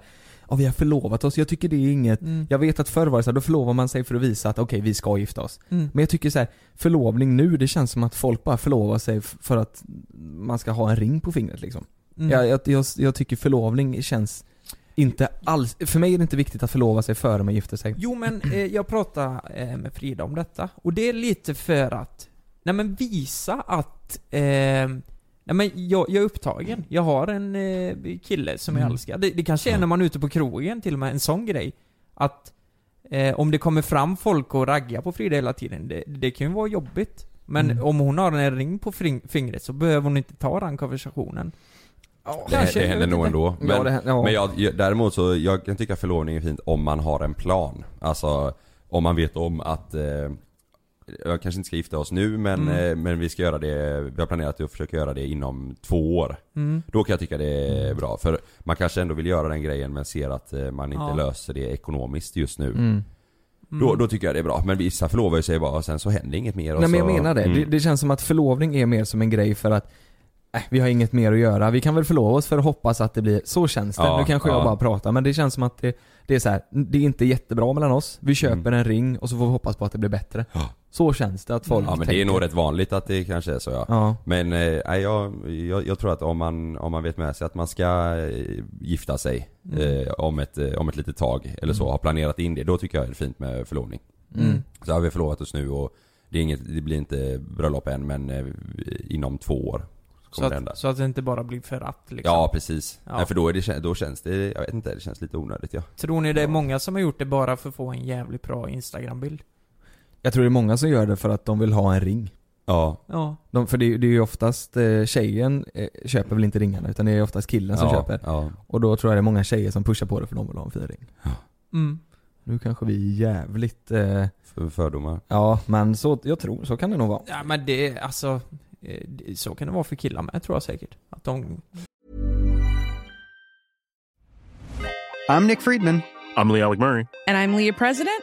ja vi har förlovat oss, jag tycker det är inget Mm. Jag vet att förr var det så här, då förlovar man sig för att visa att okej vi ska gifta oss. Mm. Men jag tycker så här, förlovning nu, det känns som att folk bara förlovar sig för att man ska ha en ring på fingret liksom. Mm. Jag, jag, jag, jag tycker förlovning känns inte alls, för mig är det inte viktigt att förlova sig före man gifter sig. Jo men eh, jag pratade eh, med Frida om detta, och det är lite för att, nej men visa att, eh, nej men jag, jag är upptagen. Jag har en eh, kille som jag Mm. älskar. Det, det kanske är när man är ute på krogen till och med, en sån grej. Att eh, om det kommer fram folk och raggar på Frida hela tiden, det, det kan ju vara jobbigt. Men Mm. om hon har en ring på fingret så behöver hon inte ta den konversationen. Det, Kanske, det jag händer nog ändå. Men, Ja, det händer- ja. men jag, däremot så, jag kan tycka förlovning är fint om man har en plan. Alltså, om man vet om att eh, jag kanske inte ska gifta oss nu men, Mm. eh, men vi ska göra det, vi har planerat att försöka göra det inom två år. Mm. Då kan jag tycka det är bra. För man kanske ändå vill göra den grejen men ser att eh, man inte Ja. löser det ekonomiskt just nu. Mm. Då, då tycker jag det är bra. Men vissa förlovar sig bara och sen så händer inget mer Nej men så, jag menar det. Mm. det. Det känns som att förlovning är mer som en grej för att äh, vi har inget mer att göra. Vi kan väl förlova oss för att hoppas att det blir, så känns det. Ja, nu kanske jag ja. bara pratar men det känns som att det, det är så här. det är inte jättebra mellan oss. Vi köper en ring och så får vi hoppas på att det blir bättre. Mm. Ja. Så känns det att folk Ja men det tänker. är nog rätt vanligt att det kanske är så ja. Ja. Men eh, jag, jag, jag tror att om man, om man vet med sig att man ska eh, gifta sig Mm. eh, om, ett, eh, om ett litet tag eller så, har planerat in det, då tycker jag det är fint med förlovning. Mm. Så har vi förlovat oss nu och det, inget, det blir inte bröllop än men eh, inom två år Så det att, så att det inte bara blir för att liksom. Ja precis. Ja. Nej, för då, är det, då känns det, jag vet inte, det känns lite onödigt ja. Tror ni det är många som har gjort det bara för att få en jävligt bra instagrambild? Jag tror det är många som gör det för att de vill ha en ring. Ja. Ja. De, för det, det är ju oftast, eh, tjejen eh, köper väl inte ringarna utan det är oftast killen som ja, köper. Ja. Och då tror jag det är många tjejer som pushar på det för de vill ha en fin ring. Mm. Nu kanske vi är jävligt, eh, För fördomar. ja men så, jag tror, så kan det nog vara. Ja men det, alltså, eh, så kan det vara för killar med tror jag säkert. Att de, I'm Nick Friedman. I'm Lee Alec Murray. And I'm Leah President,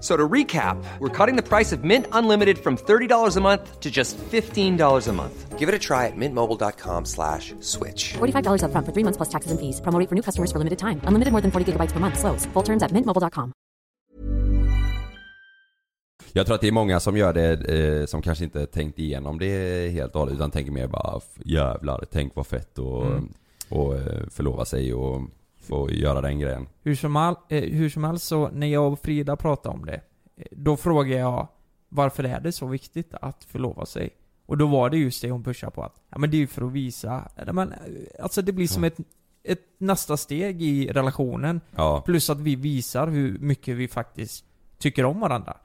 So to recap, we're cutting the price of Mint Unlimited from $30 a month to just $15 a month. Give it a try at mintmobile.com slash switch. $45 upfront for three months plus taxes and fees. Promo rate for new customers for limited time. Unlimited more than 40 gigabytes per month. Slows. Full terms at mintmobile.com. Jag tror att det är många som gör det eh, som kanske inte tänkt igenom det helt och hållet utan tänker mer bara "F- jävlar, tänk vad fett och, Mm. och eh, förlova sig och få göra den grejen. hur som, all, eh, hur som helst så, när jag och Frida pratade om det, eh, då frågade jag varför är det så viktigt att förlova sig? Och då var det just det hon pushade på att, ja men det är ju för att visa, ja, men, eh, alltså det blir som ett, ett nästa steg i relationen. Ja. Plus att vi visar hur mycket vi faktiskt tycker om varandra.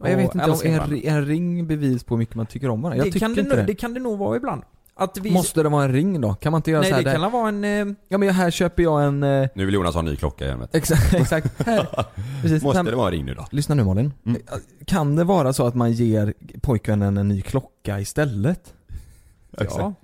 Men jag Och vet inte älskar en, ring bevis på hur mycket man tycker om varandra. Jag det, tycker kan det, inte det. det kan det nog vara ibland. Att vi... Måste det vara en ring då? Kan man inte göra Nej så här det där? kan vara en... Eh, Ja men här köper jag en... Eh, Nu vill Jonas ha en ny klocka igen vet du. exakt, exakt. Här. Precis. Måste det vara en ring nu då? Lyssna nu Malin. Kan det vara så att man ger pojkvännen en ny klocka istället? ja.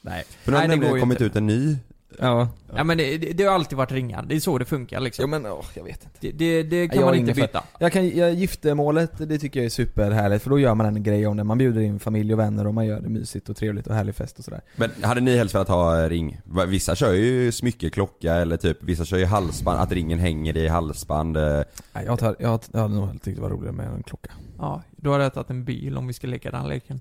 Nej. För nu har Nej, det nämligen kommit inte. ut en ny Ja. ja men det, det, det har alltid varit ringar. Det är så det funkar liksom. Jo men åh, jag vet inte. Det, det, det kan Jag man inte ingen för- byta. Jag kan, jag, giftermålet, det tycker jag är superhärligt för då gör man en grej om det. Man bjuder in familj och vänner och man gör det mysigt och trevligt och härlig fest och sådär. Men hade ni helst velat ha eh, ring? Vissa kör ju smyckeklocka eller typ, vissa kör ju halsband, att ringen hänger i halsband. eh. Nej, jag, tar, jag, jag hade nog tyckt det var roligare med en klocka. Ja, då har jag tagit en bil om vi ska leka den leken.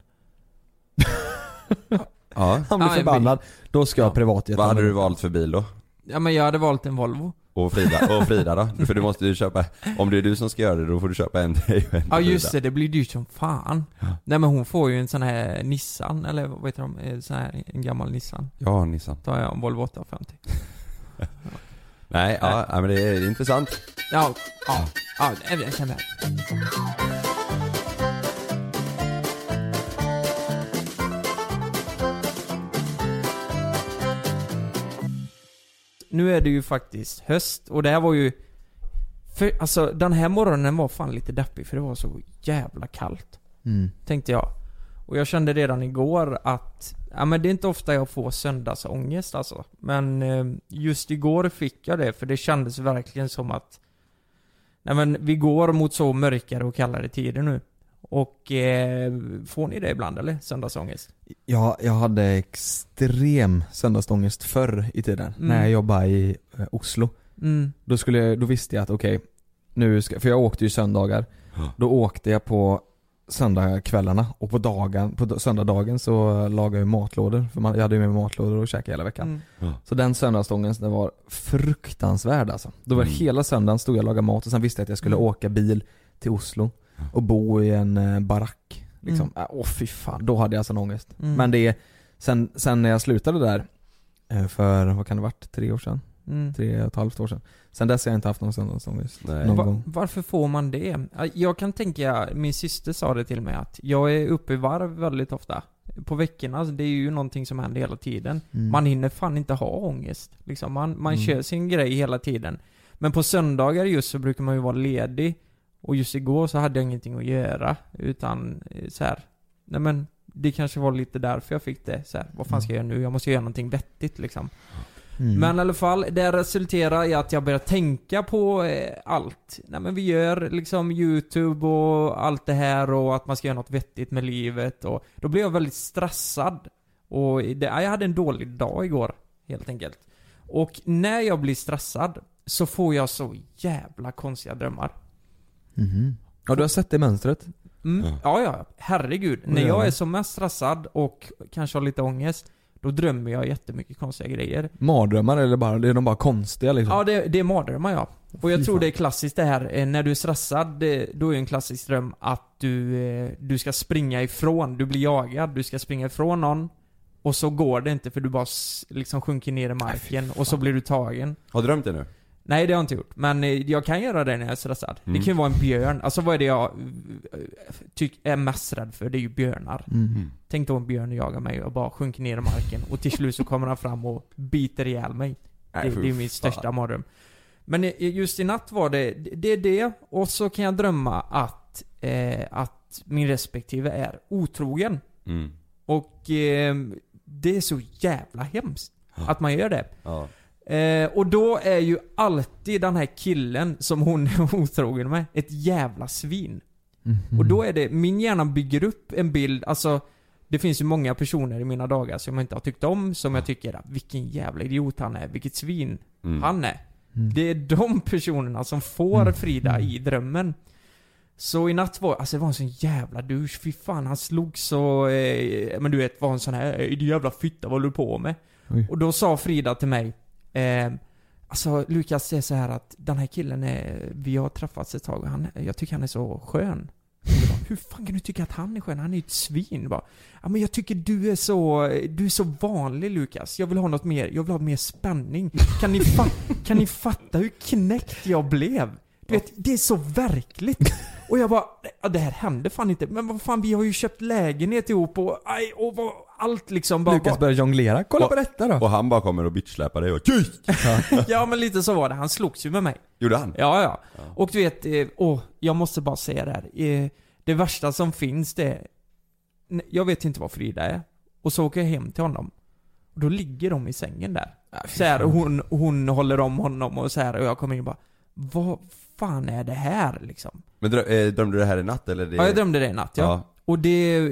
Ja. Han blir Ja, en förbannad. Då ska jag privatjet. Vad hade du valt för bil då? Ja men jag hade valt en Volvo. Och Frida, och Frida då? För du måste ju köpa, om det är du som ska göra det då får du köpa en till dig och en till Ja just Frida. det, det blir dyrt som fan. Nej men hon får ju en sån här Nissan, eller vad heter de? Eh, Sån här, en gammal Nissan. Ja, Nissan. Då har jag en Volvo 850. Nej, ja, ja men det är intressant. Ja, ja, ja, jag känner Nu är det ju faktiskt höst och det här var ju för, alltså den här morgonen var fan lite deppig för det var så jävla kallt. Mm. Tänkte jag. Och jag kände redan igår att, ja men det är inte ofta jag får söndagsångest alltså. Men eh, just igår fick jag det, för det kändes verkligen som att Nej men vi går mot så mörkare och kallare tider nu. Och eh, får ni det ibland eller? Söndagsångest? Jag, jag hade extrem söndagsångest förr i tiden, Mm. när jag jobbade i eh, Oslo. Mm. Då, skulle, jag- då visste jag att okej, nu ska, för jag åkte ju söndagar. Då åkte jag på söndagskvällarna och på dagen, på söndagsdagen så lagade jag matlådor. För man, jag hade ju med mig matlådor och käkade hela veckan. Mm. Ja. Så den söndagsångesten den var fruktansvärd alltså. Då var Mm. hela söndagen stod jag och lagade mat och sen visste jag att jag skulle Mm. åka bil till Oslo och bo i en eh, barack. Liksom. Mm. Äh, Åh fy fan, då hade jag sån ångest. Mm. Men det, sen, sen när jag slutade där, eh, för vad kan det varit, tre år sedan? Mm. Tre och ett halvt år sedan. Sen dess har jag inte haft någon söndagsångest. Någon Va- gång. varför får man det? Ja, Jag kan tänka, min syster sa det till mig att jag är uppe i varv väldigt ofta. På veckorna, det är ju någonting som händer hela tiden. Mm. Man hinner fan inte ha ångest. Liksom, man man Mm. kör sin grej hela tiden. Men på söndagar just så brukar man ju vara ledig. Och just igår så hade jag ingenting att göra. Utan eh, så här. nej men det kanske var lite därför jag fick det. Så här, vad fan ska jag göra nu? Jag måste göra någonting vettigt liksom. Mm. Men i alla fall, det resulterar i att jag börjar tänka på eh, allt. Nej men vi gör liksom YouTube och allt det här och att man ska göra något vettigt med livet och då blir jag väldigt stressad. Och det, jag hade en dålig dag igår, helt enkelt. Och när jag blir stressad så får jag så jävla konstiga drömmar. Mhm. Ja du har sett det mönstret? Mm. Ja, ja. Herregud. När jag är som mest stressad och kanske har lite ångest, då drömmer jag jättemycket konstiga grejer. Mardrömmar eller bara, är de bara konstiga liksom? Ja, det, det är mardrömmar ja. Och jag Fy tror fan. det är klassiskt det här, eh, när du är stressad, det, då är en klassisk dröm att du, eh, du ska springa ifrån, du blir jagad, du ska springa ifrån någon. Och så går det inte för du bara liksom sjunker ner i marken och så blir du tagen. Har du drömt det nu? Nej det har jag inte gjort, men eh, jag kan göra det när jag är stressad. Mm. Det kan ju vara en björn, alltså vad är det jag eh, tyck, är mest rädd för? Det är ju björnar. Mm. Tänk då en björn jagar mig och bara sjunker ner i marken och till slut så kommer han fram och biter ihjäl mig. Nej, Det, det är min största mardröm. Men i- just i natt var det, det är det, och så kan jag drömma att, eh, att min respektive är otrogen. Mm. Och eh, det är så jävla hemskt att man gör det. Ja. Eh, och då är ju alltid den här killen som hon är otrogen med ett jävla svin. Mhm. Och då är det, min hjärna bygger upp en bild, alltså det finns ju många personer i mina dagar som jag inte har tyckt om, som jag tycker att vilken jävla idiot han är, vilket svin Mm. han är. Mm. Det är de personerna som får Mm. Frida i drömmen. Så i natt var, alltså det var en sån jävla douche, fy fan han slog så, eh, men du vet var en sån här, "Ey, du jävla fitta, vad håller du på med? Oj. Och då sa Frida till mig, eh, alltså Lukas säger är så här att den här killen är, vi har träffats ett tag och han, jag tycker han är så skön. Bara, Hur fan kan du tycka att han är skön? Han är ju ett svin. Bara, ja men jag tycker du är så, du är så vanlig Lukas. Jag vill ha något mer, jag vill ha mer spänning. Kan ni, fa- kan ni fatta hur knäckt jag blev? Du vet, det är så verkligt. Och jag bara, ja, det här hände fan inte. Men vad fan, vi har ju köpt lägenhet ihop och, aj, och vad, allt liksom bara... Lukas börjar jonglera, kolla Och- på detta då! Och han bara kommer och bitchsläpar dig och ja men lite så var det, han slogs ju med mig. Gjorde han? Ja, ja. Och du vet, eh, åh, jag måste bara säga det här. Eh, det värsta som finns det är, jag vet inte vad Frida är. Och så åker jag hem till honom. Och då ligger de i sängen där. Så här, och hon, hon håller om honom och så här och jag kommer in och bara, vad fan är det här liksom? Men eh, drömde du det här i natt eller? Det... Ja, jag drömde det i natt ja. Ja. Och det,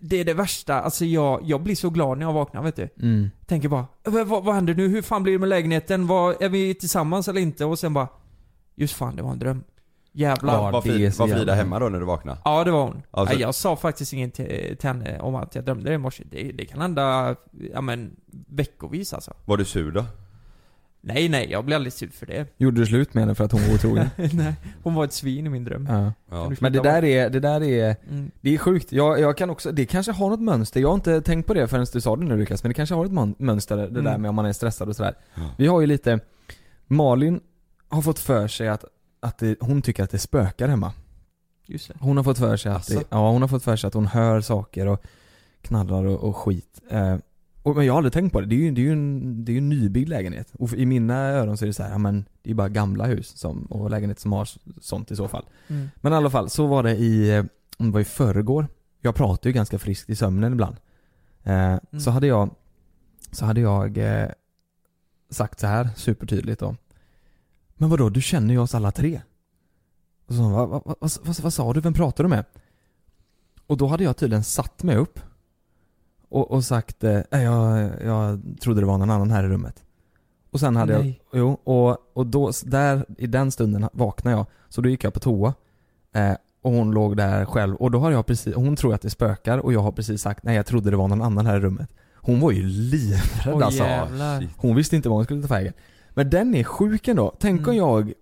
det är det värsta, alltså jag, jag blir så glad när jag vaknar vet du. Mm. Tänker bara, vad, vad, händer nu? Hur fan blir det med lägenheten? Vad, är vi tillsammans eller inte? Och sen bara, just fan det var en dröm. Jävlar. Ja, Ja, Var, Frida, var Frida hemma då när du vaknade? det var hon. Alltså- jag sa faktiskt inget till, till henne om att jag drömde det i morse. Det, det kan hända, ja men, veckovis alltså. Var du sur då? Nej, nej, jag blir aldrig sur för det. Gjorde du slut med henne för att hon var otrogen? nej, hon var ett svin i min dröm. ja. Ja. Men det där är, det där är, Mm. det är sjukt. Jag, jag kan också, det kanske har något mönster. Jag har inte tänkt på det förrän du sa det nu Lukas, men det kanske har ett mönster det där Mm. med om man är stressad och sådär. Ja. Vi har ju lite, Malin har fått för sig att, att det, hon tycker att det spökar hemma. Just det. Hon har fått för sig att, det, ja hon har fått för sig att hon hör saker och knallar och, och skit. Eh, och, men jag har aldrig tänkt på det. Det är ju, det är ju en, det är ju en nybyggd lägenhet. Och i mina öron så är det så här, ja men det är bara gamla hus som, och lägenheter som har sånt i så fall. Mm. Men i alla fall, så var det i, eh, det var i förrgår. jag pratar ju ganska friskt i sömnen ibland. Eh, Så hade jag, så hade jag eh, sagt så här supertydligt då. Men vadå, du känner ju oss alla tre. Och så vad, vad, vad, vad, vad sa du, vem pratar du med? Och då hade jag tydligen satt mig upp och, och sagt, eh, "Nej, jag, jag trodde det var någon annan här i rummet. Och sen hade Nej. jag, jo, och, och då, där, i den stunden vaknade jag, så då gick jag på toa. Eh, och hon låg där själv och då har jag precis, hon tror att det spökar och jag har precis sagt nej jag trodde det var någon annan här i rummet. Hon var ju livrädd alltså. jävlar. Hon visste inte vad hon skulle ta vägen. Men den är sjuk ändå. Tänk Mm. om jag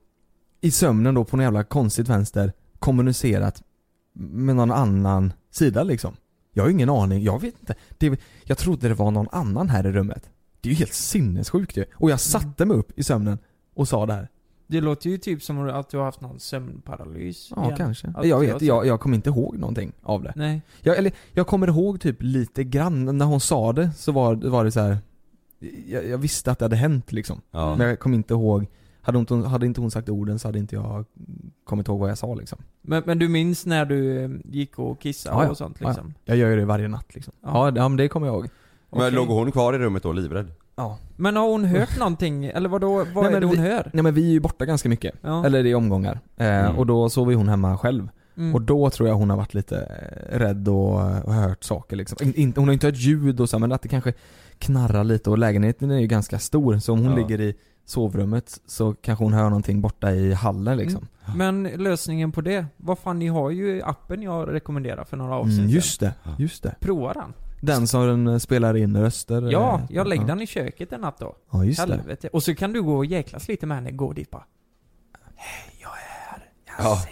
i sömnen då på något jävla konstigt vänster kommunicerat med någon annan sida liksom. Jag har ingen aning, jag vet inte. Det, jag trodde det var någon annan här i rummet. Det är ju helt sinnessjukt ju. Och jag satte mig upp i sömnen och sa det här. Det låter ju typ som att du har haft någon sömnparalys Ja, igen. kanske. Att jag vet, jag, jag kommer inte ihåg någonting av det. Nej. Jag, eller, jag kommer ihåg typ lite grann, när hon sa det så var, var det så här. Jag, jag visste att det hade hänt liksom. Ja. Men jag kommer inte ihåg, hade, hon, hade inte hon sagt orden så hade inte jag kommit ihåg vad jag sa liksom. Men, men du minns när du eh, gick och kissade Ja, ja. och sånt Ja, liksom? ja. Jag gör ju det varje natt liksom. Ja. Ja, det- ja men det kommer jag ihåg. Men låg hon kvar i rummet då, livrädd? Ja. Men har hon hört någonting? Eller vadå, vad Nej, är men det hon vi, hör? Nej men vi är ju borta ganska mycket. Ja. Eller i omgångar. Eh, Mm. Och då sover hon hemma själv. Mm. Och då tror jag hon har varit lite eh, rädd och, och hört saker liksom. In, hon har inte hört ljud och så, men att det kanske knarrar lite och lägenheten är ju ganska stor så om hon Ja. ligger i sovrummet så kanske hon hör någonting borta i hallen liksom. Men lösningen på det? Vad fan, ni har ju appen jag rekommenderar för några avsnitt Mm, just det, just det. Prova den. Den som den eh, spelar in röster. Ja, eh, jag lägger ja. den i köket en natt då. Ja, just det. Helvete. Och så kan du gå och jäklas lite med henne, gå dit bara. Ja.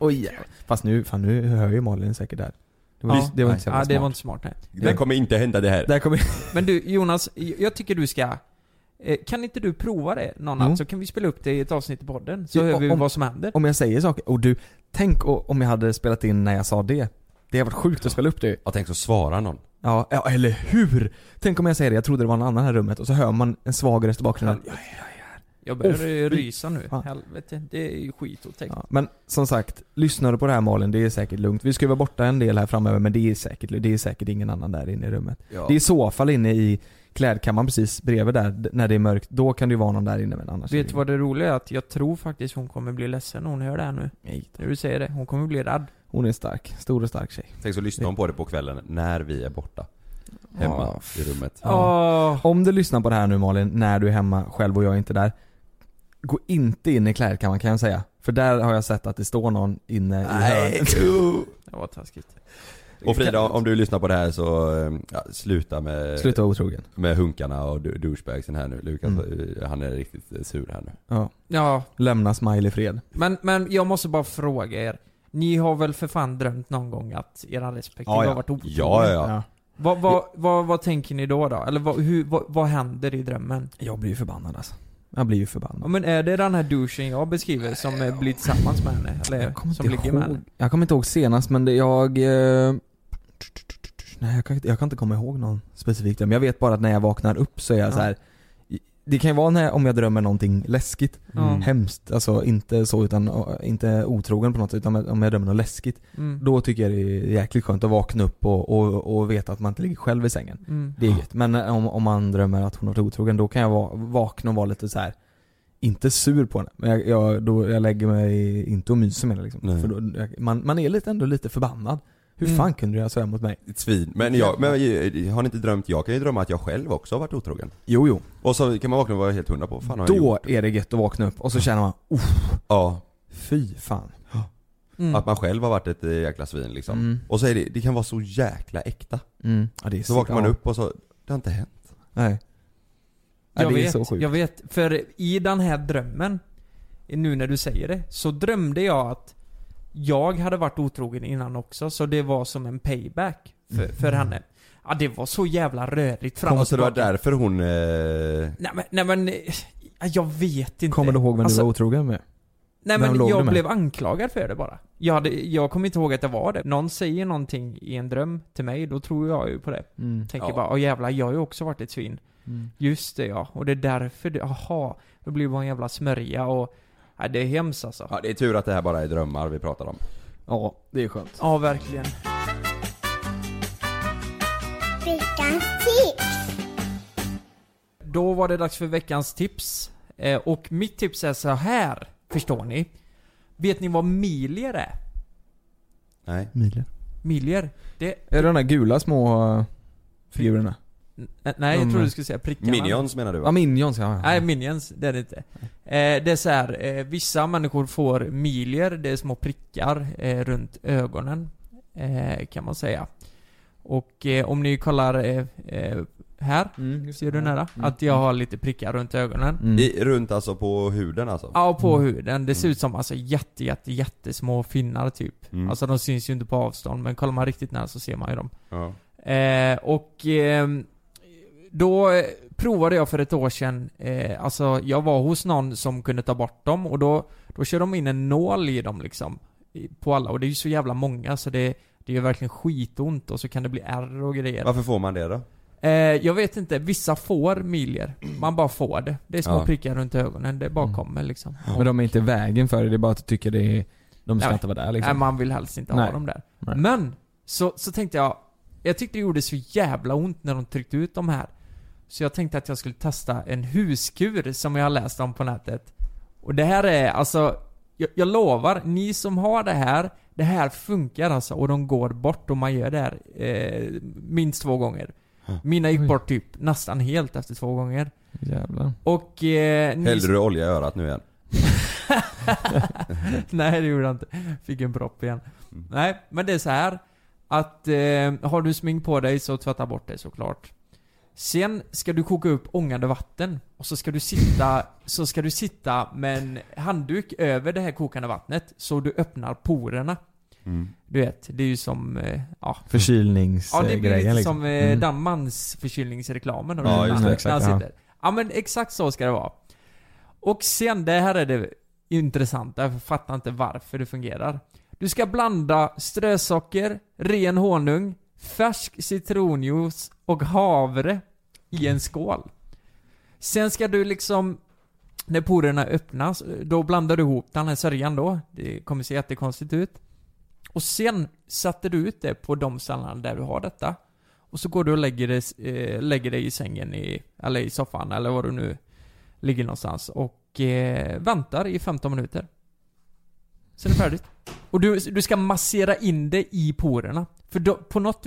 Oj, fast nu, fan nu hör ju Malin säkert där. Det var, Ja. det var inte så jävla Ja, det smart. var inte smart nej. Det kommer inte hända det här. Där kommer Men du Jonas, jag tycker du ska kan inte du prova det någon natt? Så kan vi spela upp det i ett avsnitt i podden, så hör vi om- vad som händer. Om jag säger saker, och du, tänk om jag hade spelat in när jag sa det. Det hade varit sjukt att spela upp det Ja, tänk så svarar någon. Ja, ja, eller hur? Tänk om jag säger det, jag trodde det var någon annan här i rummet och så hör man en svag röst i bakgrunden. Jag börjar Åh, eh, fy rysa nu. fan. Helvete, det är ju skitotäckt. Ja, men som sagt, lyssnar du på det här Malin, det är säkert lugnt. Vi ska ju vara borta en del här framöver men det är säkert, det är säkert ingen annan där inne i rummet. Ja. Det är i så fall inne i klädkammaren precis bredvid där, när det är mörkt. Då kan det ju vara någon där inne men annars Vet du vad det roliga är? Att jag tror faktiskt hon kommer bli ledsen när hon hör det här nu. Nej. När du säger det. Hon kommer bli rädd. Hon är stark, stor och stark tjej. Tänk så lyssnar hon på det på kvällen när vi är borta. Hemma Ja. i rummet. Ja. Om du lyssnar på det här nu Malin, när du är hemma själv och jag är inte där. Gå inte in i klädkammaren kan jag säga. För där har jag sett att det står någon inne i hörnet. Det var taskigt. Och Frida, om du lyssnar på det här så, eh, ja, sluta med Sluta vara otrogen. Med hunkarna och du- douchebagsen här nu. Lukas, Mm. eh, han är riktigt eh, sur här nu. Ja. Ja, Lämna smile i fred. men, men jag måste bara fråga er. Ni har väl för fan drömt någon gång att era respektive Ja, ja. har varit otrogna? Ja, ja, ja. Vad, vad, vad, vad tänker ni då då? Eller vad, hur, vad, vad händer i drömmen? Jag blir ju förbannad alltså. Jag blir ju Ja, förbannad. men är det den här douchen jag beskriver som eh, blir tillsammans med henne? Eller Jag kommer som inte ligger med henne? Jag kommer inte ihåg senast men det jag... Eh, nej jag kan, inte- jag kan inte komma ihåg någon specifikt men jag vet bara att när jag vaknar upp så är jag Ja. så här. Det kan ju vara när, om jag drömmer någonting läskigt. Mm. Hemskt, alltså inte så utan inte otrogen på något sätt utan om jag drömmer något läskigt. Mm. Då tycker jag det är jäkligt skönt att vakna upp och, och, och veta att man inte ligger själv i sängen. Mm. Det är gött. Men eh, om, om man drömmer att hon har varit otrogen, då kan jag va, vakna och vara lite så här. Inte sur på henne, men jag, jag, då, jag lägger mig inte och myser med henne liksom. För då, jag, man, man är lite, ändå lite förbannad. Hur Mm. fan kunde du göra så här mot mig? Ett svin. Men jag, men har ni inte drömt? Jag kan ju drömma att jag själv också har varit otrogen. Jo, jo. Och så kan man vakna och vara helt hundra på, fan har jag Då gjort? är det gött att vakna upp och så känner man, Uff, Ja. fy fan. Mm. Att man själv har varit ett eh, jäkla svin liksom. Mm. Och så är det, det kan vara så jäkla äkta. Mm. Ja, det är Så vaknar man ja. upp och så, det har inte hänt. Nej. Ja, Jag det är vet, så sjukt. jag vet. För i den här drömmen, nu när du säger det, så drömde jag att jag hade varit otrogen innan också, så det var som en payback för, för henne. Ja, det var så jävla rörigt fram och så det var tillbaka. därför hon... Eh, Nej men, nej men, jag vet inte. Kommer du ihåg vem Alltså, du var otrogen med? Nej Vem men jag blev anklagad för det bara. Jag, hade, jag kommer inte ihåg att det var det. Någon säger någonting i en dröm till mig, då tror jag ju på det. Mm. Tänker Ja. bara, åh jävlar, jag har ju också varit ett svin. Mm. Just det ja, och det är därför det, aha. Det blir bara en jävla smörja och, ja, det är hemskt alltså. ja, det är tur att det här bara är drömmar vi pratar om. Ja, det är skönt. Ja, verkligen. Veckans tips. Då var det dags för veckans tips. Eh, och mitt tips är så här, förstår ni? Vet ni vad milier är? Nej. Milier. Milier? Det... Är det de där gula små uh, figurerna? Nej, jag De- tror du skulle säga prickarna. Minions menar du va? Ja, Minions ja. Nej, minions, det är det inte. Eh, det är så här, eh, vissa människor får milier, det är små prickar eh, runt ögonen. Eh, kan man säga. Och eh, om ni kollar eh, eh, här, Mm, ser du nära? Mm. Att jag har lite prickar runt ögonen. Mm. I, runt alltså på huden alltså? Ja, på Mm. huden. Det ser ut som alltså jätte, jätte, jättesmå finnar typ. Mm. Alltså de syns ju inte på avstånd, men kollar man riktigt nära så ser man ju dem. Ja. Eh, och ehm, då eh, provade jag för ett år sedan, eh, alltså jag var hos någon som kunde ta bort dem och då, då kör de in en nål i dem liksom. På alla, och det är ju så jävla många så det, det gör verkligen skitont och så kan det bli ärr och grejer. Varför får man det då? Eh, jag vet inte, vissa får milier. Man bara får det. Det är små Ja. prickar runt ögonen, det bara Mm. kommer liksom. Men de är inte vägen för det, det är bara att du tycker det är... De ska Nej. inte vara där liksom. Nej, man vill helst inte Nej. ha dem där. Nej. Men, så, så tänkte jag, jag tyckte det gjorde så jävla ont när de tryckte ut de här. Så jag tänkte att jag skulle testa en huskur som jag har läst om på nätet. Och det här är alltså, jag, jag lovar, ni som har det här, det här funkar alltså och de går bort och man gör det här eh, minst två gånger. Mina gick bort typ nästan helt efter två gånger. Jävlar. Och... Eh, ni Hällde du olja i örat nu igen? Nej det gjorde jag inte. Fick en propp igen. Mm. Nej, men det är så här att eh, har du smink på dig så tvätta bort det såklart. Sen ska du koka upp ångande vatten och så ska du sitta, så ska du sitta med en handduk över det här kokande vattnet så du öppnar porerna. Mm. Du vet, det är ju som, eh, ja. Ja det Förkylningsgrejen blir lite liksom. som eh, Mm. Danmarks förkylningsreklamen. Ja, just det, exakt, ja. sitter. Ja men exakt så ska det vara. Och sen, det här är det intressanta, jag fattar inte varför det fungerar. Du ska blanda strösocker, ren honung, färsk citronjuice och havre i en skål. Sen ska du liksom, när porerna öppnas, då blandar du ihop den här sörjan då. Det kommer se jättekonstigt ut. Och sen sätter du ut det på de ställena där du har detta. Och så går du och lägger, dig, eh, lägger dig i sängen i, eller i soffan eller var du nu ligger någonstans och eh, väntar i 15 minuter. Sen är det färdigt. Och du, du ska massera in det i porerna. För då, på något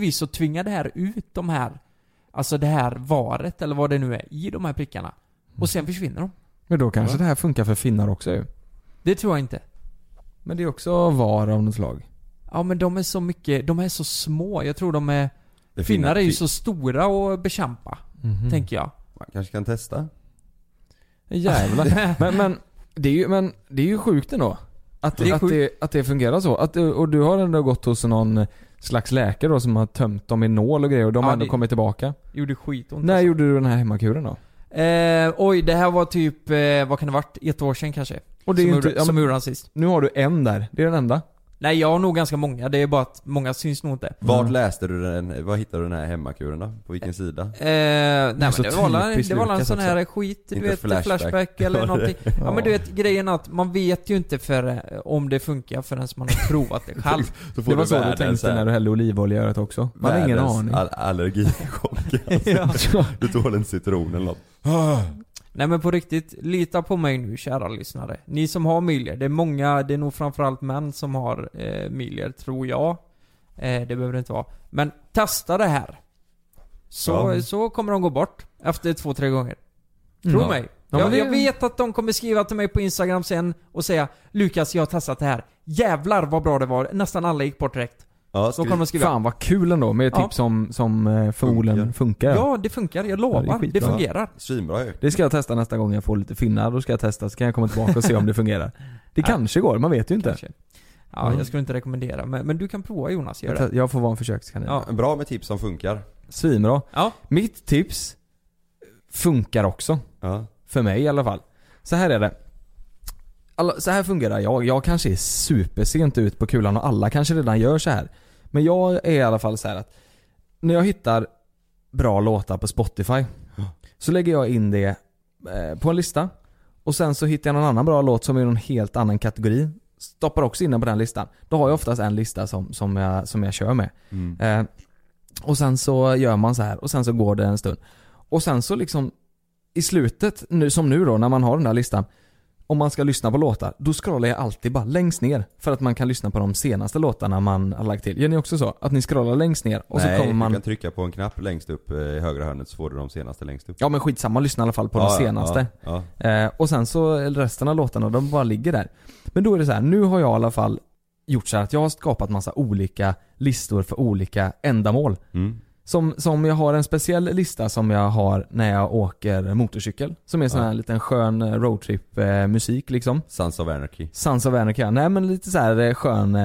vis så tvingar det här ut de här, alltså det här varet eller vad det nu är, i de här prickarna. Och sen försvinner de. Men då kanske Ja. det här funkar för finnar också ju. Det tror jag inte. Men det är också var av något slag. Ja men de är så mycket, de är så små. Jag tror de är... Det finnar finna- är ju så stora att bekämpa. Mhm. Tänker jag. Man kanske kan testa? Jävlar. men, men, det är ju, men det är ju sjukt ändå. Att, Det är att, sjukt. det, att det fungerar så. Att, och du har ändå gått hos någon slags läkare då som har tömt dem i nål och grejer och de Ja, har ändå det- kommit tillbaka. Gjorde skitont. När alltså. gjorde du den här hemmakuren då? Eh, oj, det här var typ, eh, vad kan det varit? Ett år sedan kanske? Och det är som inte- ja, som han sist. Nu har du en där, det är den enda. Nej, jag har nog ganska många. Det är bara att många syns nog inte. Vart Mm. läste du den, var hittade du den här hemmakuren då? På vilken sida? Eh, nej men det var, det la en sån här också. skit, du Inte vet, flashback, flashback. eller Ja, någonting. Ja, Ja. men du vet, grejen är att man vet ju inte för, eh, om det funkar förrän man har provat det själv. Så får Det var du så du tänkte när du hällde olivolja i örat också. Man har ingen aning. All allergichock alltså. Du tål en citron eller något. Nej men på riktigt, lita på mig nu kära lyssnare. Ni som har milier, det är många, det är nog framförallt män som har eh, milier, tror jag. Eh, det behöver det inte vara. Men testa det här. Så, Ja. så kommer de gå bort efter två, tre gånger. Tro Ja. mig. Ja, jag, det- jag vet att de kommer skriva till mig på Instagram sen och säga Lukas, jag har testat det här. Jävlar vad bra det var. Nästan alla gick bort direkt. Ja, Så kommer de skriva. Fan vad kul ändå med Ja. tips som, som eh, förmodligen funkar. Ja, det funkar. Jag Ja, det lovar. det, skitbra. fungerar. Svinbra ju. Det ska jag testa nästa gång jag får lite finnar, då ska jag testa så kan jag komma tillbaka och se om det fungerar. Det kanske går, man vet ju inte. Kanske. Ja, Mm. jag skulle inte rekommendera. Men, men du kan prova Jonas, gör det. jag får vara en försökskanin. Ja. Bra med tips som funkar. Svinbra. Ja. Mitt tips funkar också. Ja. För mig i alla fall. Så här är det. Alla, så här fungerar jag. Jag kanske är supersent ut på kulan och alla kanske redan gör så här. Men jag är i alla fall så här att när jag hittar bra låtar på Spotify så lägger jag in det eh, på en lista och sen så hittar jag någon annan bra låt som är i någon helt annan kategori. Stoppar också in den på den listan. Då har jag oftast en lista som, som, jag, som jag kör med. Mm. Eh, och sen så gör man så här och sen så går det en stund. Och sen så liksom i slutet, nu, som nu då när man har den där listan om man ska lyssna på låtar, då scrollar jag alltid bara längst ner för att man kan lyssna på de senaste låtarna man har lagt till. Gör ni också så? Att ni scrollar längst ner och Nej, så kommer man... du kan trycka på en knapp längst upp eh, i högra hörnet så får du de senaste längst upp. Ja men skitsamma, lyssna i alla fall på Ja, de ja, senaste. ja, Eh, och sen så resten av låtarna, de bara ligger där. Men då är det så här, nu har jag i alla fall gjort så att jag har skapat massa olika listor för olika ändamål. Mm. Som, som jag har en speciell lista som jag har när jag åker motorcykel. Som är sån här Ja. liten skön eh, roadtrip eh, musik liksom. Sons of Anarchy. Sons of Anarchy, ja. nej men lite så här eh, skön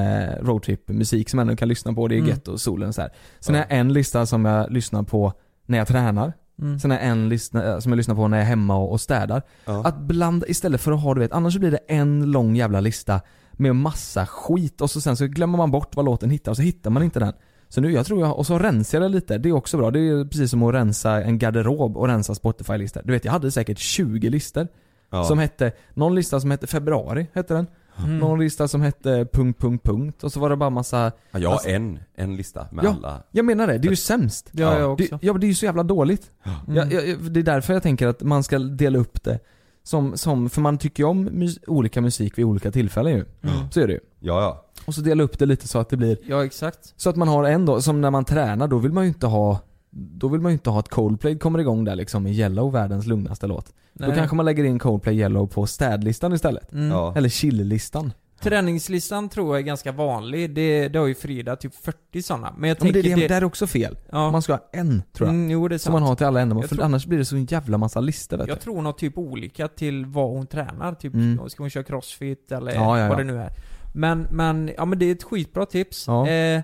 roadtrip musik som man ändå kan lyssna på. Det är Mm. gött och solen så här. Sen Ja. har jag en lista som jag lyssnar på när jag tränar. Mm. Sen har jag en lista som jag lyssnar på när jag är hemma och, och städar. Ja. Att blanda, istället för att ha du vet, annars så blir det en lång jävla lista med massa skit och så sen så glömmer man bort vad låten hittar och så hittar man inte den. Så nu, jag tror jag, och så rensar jag det lite, det är också bra. Det är precis som att rensa en garderob och rensa Spotify-listor. Du vet, jag hade säkert 20 listor. Ja. Som hette, någon lista som hette februari, hette den. Mm. Någon lista som hette punkt, punkt, punkt. Och så var det bara massa... Ja, jag har Alltså- en, en lista med Ja. alla. Jag menar det, det är ju sämst. Det Ja. jag också. Det, ja det är ju så jävla dåligt. Mm. Jag, jag, det är därför jag tänker att man ska dela upp det som, som för man tycker ju om mus, olika musik vid olika tillfällen ju. Mm. Så är det ju. Ja, ja. Och så dela upp det lite så att det blir, Ja, exakt. så att man har en då, som när man tränar, då vill man ju inte ha då vill man ju inte ha att Coldplay kommer igång där liksom i Yellow, världens lugnaste låt. Då Nej. kanske man lägger in Coldplay Yellow på städlistan istället. Mm. ja. Eller chill-listan. Träningslistan tror jag är ganska vanlig. Det, det har ju Frida typ 40 sådana. Men jag Ja, men tänker det, det, det... det är också fel. ja. Man ska ha en, tror jag. Mm, jo, det är som man sant. har till alla ändamål, för tror- annars blir det så en jävla massa listor vet Jag du. tror hon har typ olika till vad hon tränar. Typ, Mm. ska hon köra crossfit eller Ja, ja, ja. vad det nu är. Men, men, ja men det är ett skitbra tips. Ja. Eh,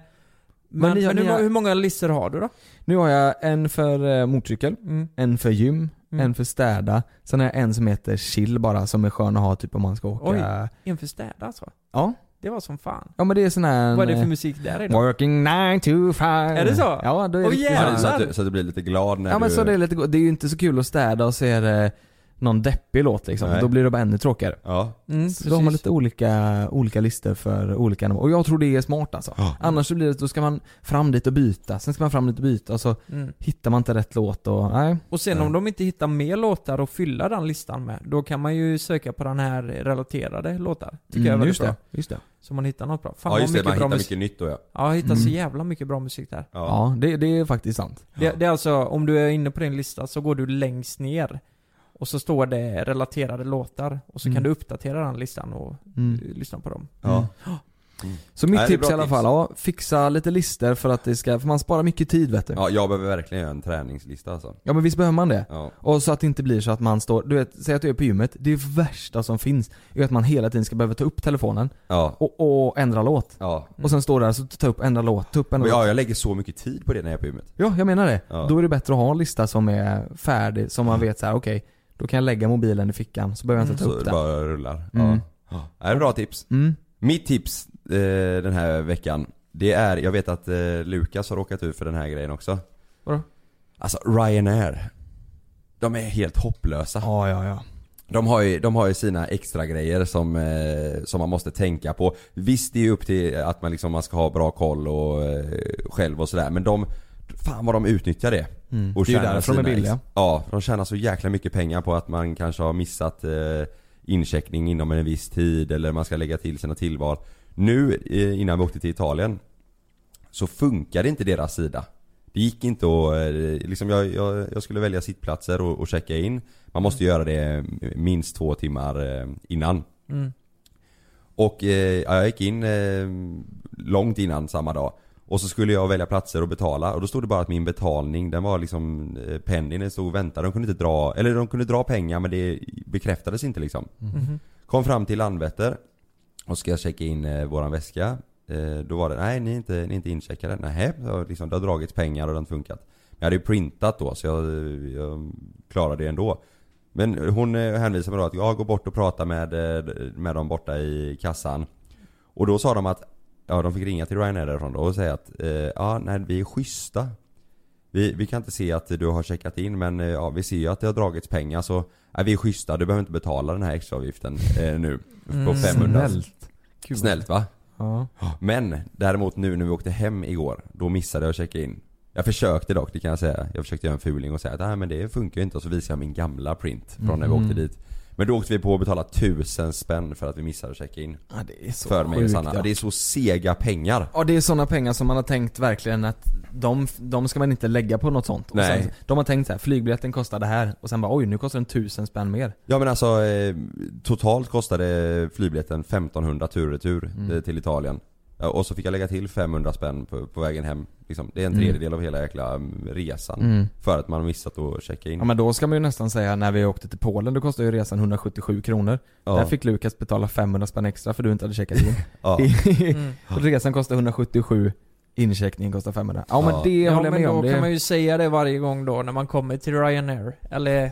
men men, ni har- hur, har- hur många listor har du då? Nu har jag en för eh, motorcykel, Mm. en för gym, Mm. en för städa, sen har jag en som heter chill bara som är skön att ha typ om man ska åka Oj. En för städa alltså? Ja, Det var som fan. ja men det är sån här Vad är det för eh, musik där i då? Working 9 to 5 Är det så? Ja, då är Åh, det Så, att du, så att du blir lite glad när Ja men du... så det är lite det är ju inte så kul att städa och så är det någon deppig låt liksom, Nej. då blir det bara ännu tråkigare. Ja. Mm, Så då har man lite olika, olika listor för olika ändamål. Och jag tror det är smart alltså. Ja. Annars så blir det, då ska man fram dit och byta, sen ska man fram dit och byta och så Mm. hittar man inte rätt låt och nej. Och sen om de inte hittar mer låtar att fylla den listan med, då kan man ju söka på den här relaterade låtar. Tycker jag är Mm, väldigt just bra. det, just det. Så man hittar något bra. Fan Ja just det, mycket man bra hittar musik. mycket nytt då ja. Ja, hittar så Mm. jävla mycket bra musik där. Ja. Ja, det, det är faktiskt sant. Det, det är alltså, om du är inne på din lista så går du längst ner och så står det relaterade låtar och så Mm. kan du uppdatera den listan och Mm. lyssna på dem. Ja. Så mitt Nej, tips i alla tips. fall, ja, fixa lite listor för att det ska, för man sparar mycket tid vet du. Ja, Ja, jag behöver verkligen göra en träningslista alltså. men visst behöver man det. Ja. Och så att det inte blir så att man står, du vet, säg att du är på gymmet, det värsta som finns är att man hela tiden ska behöva ta upp telefonen Ja. och, och ändra låt. Ja. Och sen står där så ta upp, ändra låt, ta upp, ändra låt. ja, jag lägger så mycket tid på det när jag är på gymmet. Ja, jag menar det. Ja. Då är det bättre att ha en lista som är färdig, som man vet så här: okej, då kan jag lägga mobilen i fickan, så behöver jag inte ta Så upp det den. bara rullar. Mm. Ja. Det är bra tips. Mm. Mitt tips eh, den här veckan, det är, jag vet att eh, Lukas har råkat ut för den här grejen också. Vadå? Alltså Ryanair. De är helt hopplösa. Ja, ja, ja. De har ju, de har ju sina extra grejer som, eh, som man måste tänka på. Visst det är ju upp till att man liksom, man ska ha bra koll och eh, själv och sådär men de Fan vad de utnyttjar det. Mm. Och Det är ju därför de är billiga. Ja, de tjänar så jäkla mycket pengar på att man kanske har missat eh, incheckning inom en viss tid eller man ska lägga till sina tillval. Nu eh, innan vi åkte till Italien så funkade inte deras sida. Det gick inte att, eh, liksom jag, jag, jag skulle välja sittplatser och, och checka in. Man måste göra det minst två timmar eh, innan. Mm. Och eh, ja, jag gick in eh, långt innan samma dag. Och så skulle jag välja platser och betala och då stod det bara att min betalning den var liksom eh, pending, den stod och väntade. De kunde inte dra, eller de kunde dra pengar men det bekräftades inte liksom. Mhm. Kom fram till Landvetter och ska jag checka in eh, våran väska. Eh, då var det, nej ni är inte, ni är inte incheckade. Nej, liksom, det har dragits pengar och det har inte funkat. Men jag hade ju printat då så jag, jag klarade det ändå. Men hon eh, hänvisade mig då att jag går bort och pratar med, eh, med dem borta i kassan. Och då sa de att, ja de fick ringa till Ryanair därifrån då och säga att, eh, ja nej vi är schyssta. Vi, vi kan inte se att du har checkat in men eh, ja, vi ser ju att det har dragits pengar så ja, vi är schyssta, du behöver inte betala den här extraavgiften eh, nu. På Mm. 500. Snällt. Kul. Snällt va? Ja. Men däremot nu när vi åkte hem igår, då missade jag att checka in. Jag försökte dock, det kan jag säga. Jag försökte göra en fuling och säga att nej men det funkar ju inte och så visade jag min gamla print från när vi Mhm. åkte dit. Men då åkte vi på att betala tusen spänn för att vi missade att checka in. Ja, det är så för mig och sjukt, Sanna. ja. Ja. Det är så sega pengar. Ja det är sådana pengar som man har tänkt verkligen att de, de ska man inte lägga på något sånt. Och Nej. Sen, de har tänkt så här, flygbiljetten kostar det här och sen bara oj nu kostar den tusen spänn mer. Ja men alltså eh, totalt kostade flygbiljetten 1500 tur och retur Mm. eh, till Italien. Ja, och så fick jag lägga till 500 spänn på, på vägen hem. Liksom, det är en Mm. tredjedel av hela jäkla mm, resan. Mm. För att man har missat att checka in. Ja men då ska man ju nästan säga när vi åkte till Polen, då kostade ju resan 177 kronor. Ja. Där fick Lukas betala 500 spänn extra för du inte hade checkat in. Ja. Mm. Och Resan kostar 177, incheckningen kostar 500. Ja, men det ja, håller jag men med då om. Det... kan man ju säga det varje gång då när man kommer till Ryanair. Eller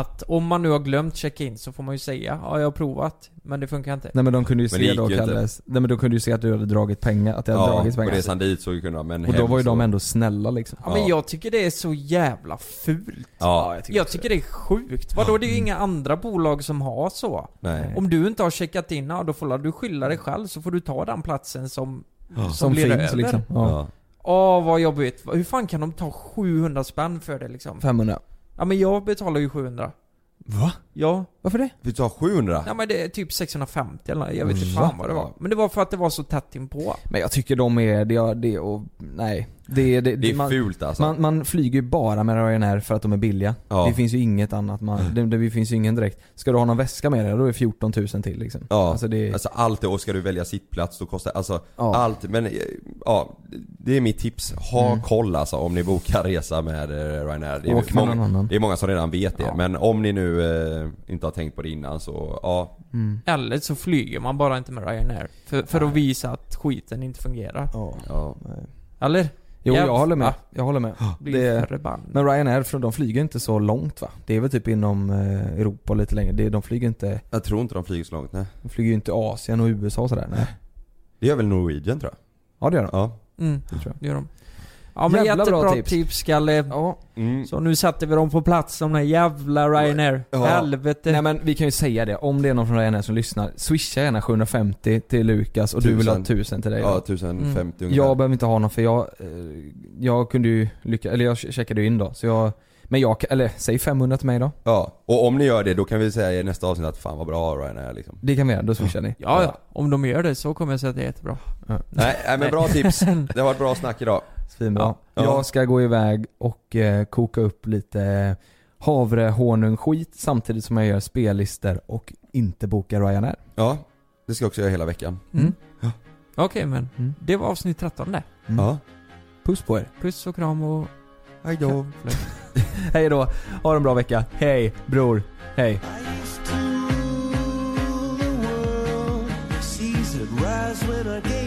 att om man nu har glömt check-in så får man ju säga ja jag har provat, men det funkar inte. Nej men de kunde ju Men det se gick då ju inte. Kalles, nej men de kunde ju se att du hade dragit pengar, att det hade Ja, dragits på pengar. resan dit så kunde de, men och då hem var ju så... de ändå snälla liksom. Ja, men jag tycker det är så jävla fult. Ja, jag tycker Jag tycker det är sjukt. Vadå, det är ju inga andra bolag som har så. Nej. Om du inte har checkat in, ja, då får du skylla dig själv så får du ta den platsen som, som, Som blir finns över. liksom. Ja. Ja. Åh vad jobbigt. Hur fan kan de ta 700 spänn för det liksom? 500. Ja men jag betalar ju 700. Va? Ja. Varför det? Vi tar 700? Ja men det är typ 650 eller jag vet inte Va? fan vad det var. Men det var för att det var så tätt inpå. Men jag tycker de är, det, det och, nej. Det, det, Det är man, fult alltså. man, man flyger ju bara med Ryanair för att de är billiga. Ja. Det finns ju inget annat man, det, det finns ju ingen direkt. Ska du ha någon väska med dig, då är det 14 000 till liksom. Ja, Alltså det, alltså allt det, och ska du välja sittplats då kostar, alltså Ja. allt, men eh, ja, det är mitt tips. Ha Mm. koll alltså om ni bokar resa med eh, Ryanair. Det är, Åk med många, någon annan. det är många som redan vet det, Ja. men om ni nu eh, inte har tänkt på det innan så, ja. mm. Eller så flyger man bara inte med Ryanair. För, för att visa att skiten inte fungerar. ja. ja. Eller? Jo, jag Jävlar. håller med. Jag håller med. Det, men Ryanair, för de flyger inte så långt va? Det är väl typ inom eh, Europa lite längre. Det, de flyger inte, Jag tror inte de flyger så långt, nej. de flyger ju inte Asien och USA och sådär. Nej. Det gör väl Norwegian tror jag? Ja det gör de. Ja. Mm, Det tror jag. det gör de. Ja men Jävla bra jättebra tips. tips, Kalle. Ja. Mm. Så nu sätter vi dem på plats, de där jävla Ryanair. Ja. Helvete. Nej men vi kan ju säga det, om det är någon från Ryanair som lyssnar, swisha gärna 750 till Lukas och du vill ha Tusen. 1000 till dig då. Ja, 1050 Mm. ungefär. Jag behöver inte ha någon för jag, eh, jag kunde ju lycka, eller jag checkade ju in då, så jag, men jag, eller säg 500 till mig då. Ja, och om ni gör det då kan vi säga i nästa avsnitt att fan vad bra Ryanair liksom. Det kan vi göra, då swishar ni. Ja, ja. Om de gör det så kommer jag säga att det är jättebra. Nej, nej men bra tips. Det har varit bra snack idag. Svinbra. Ja. Jag ska gå iväg och eh, koka upp lite havrehonungsskit samtidigt som jag gör spellister och inte bokar Ryanair. Ja, det ska jag också göra hela veckan. Mm. Ja. Okej men, Mm. det var avsnitt 13 det. Mm. Ja. Puss på er. Puss och kram och... Hej då. Hej då, ha en bra vecka. Hej bror, hej. Seas that rise when I gave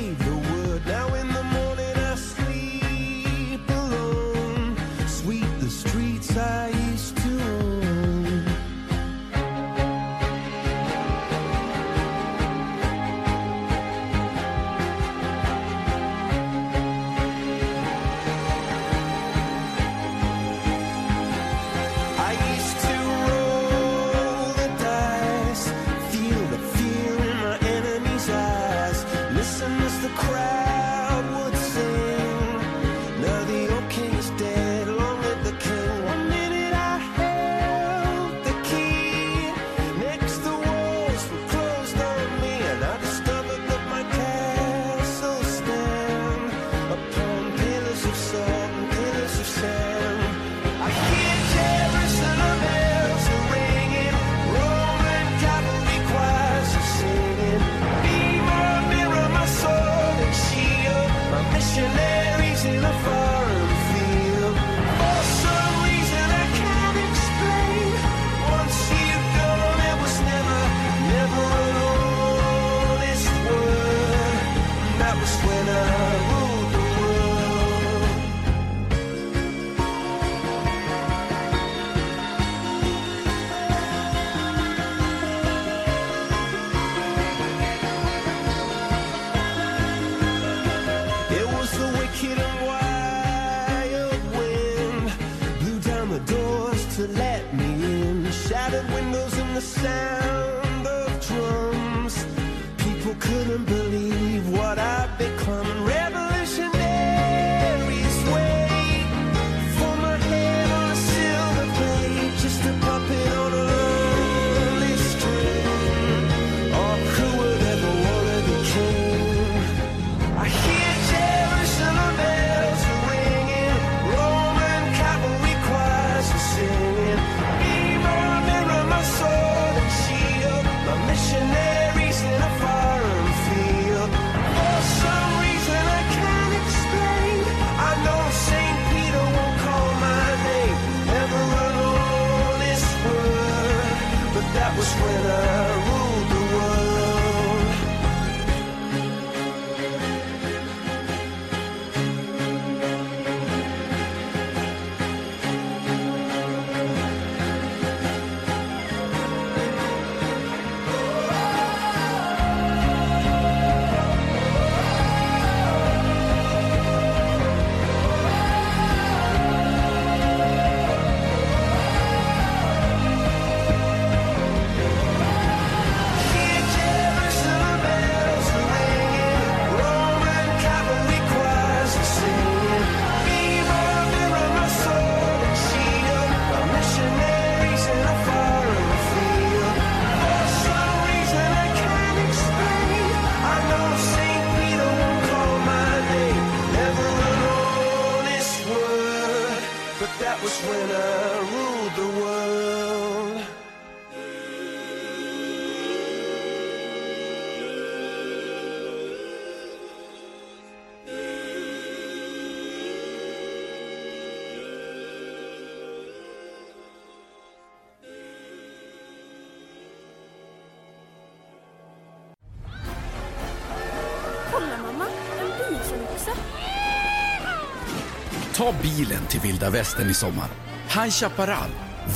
Ta bilen till vilda västern i sommar. High Chaparral,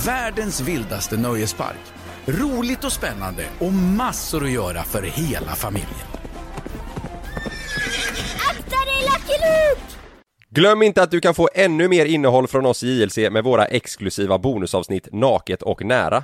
världens vildaste nöjespark. Roligt och spännande och massor att göra för hela familjen. Akta dig Lucky Luke! Glöm inte att du kan få ännu mer innehåll från oss i JLC med våra exklusiva bonusavsnitt Naket och nära.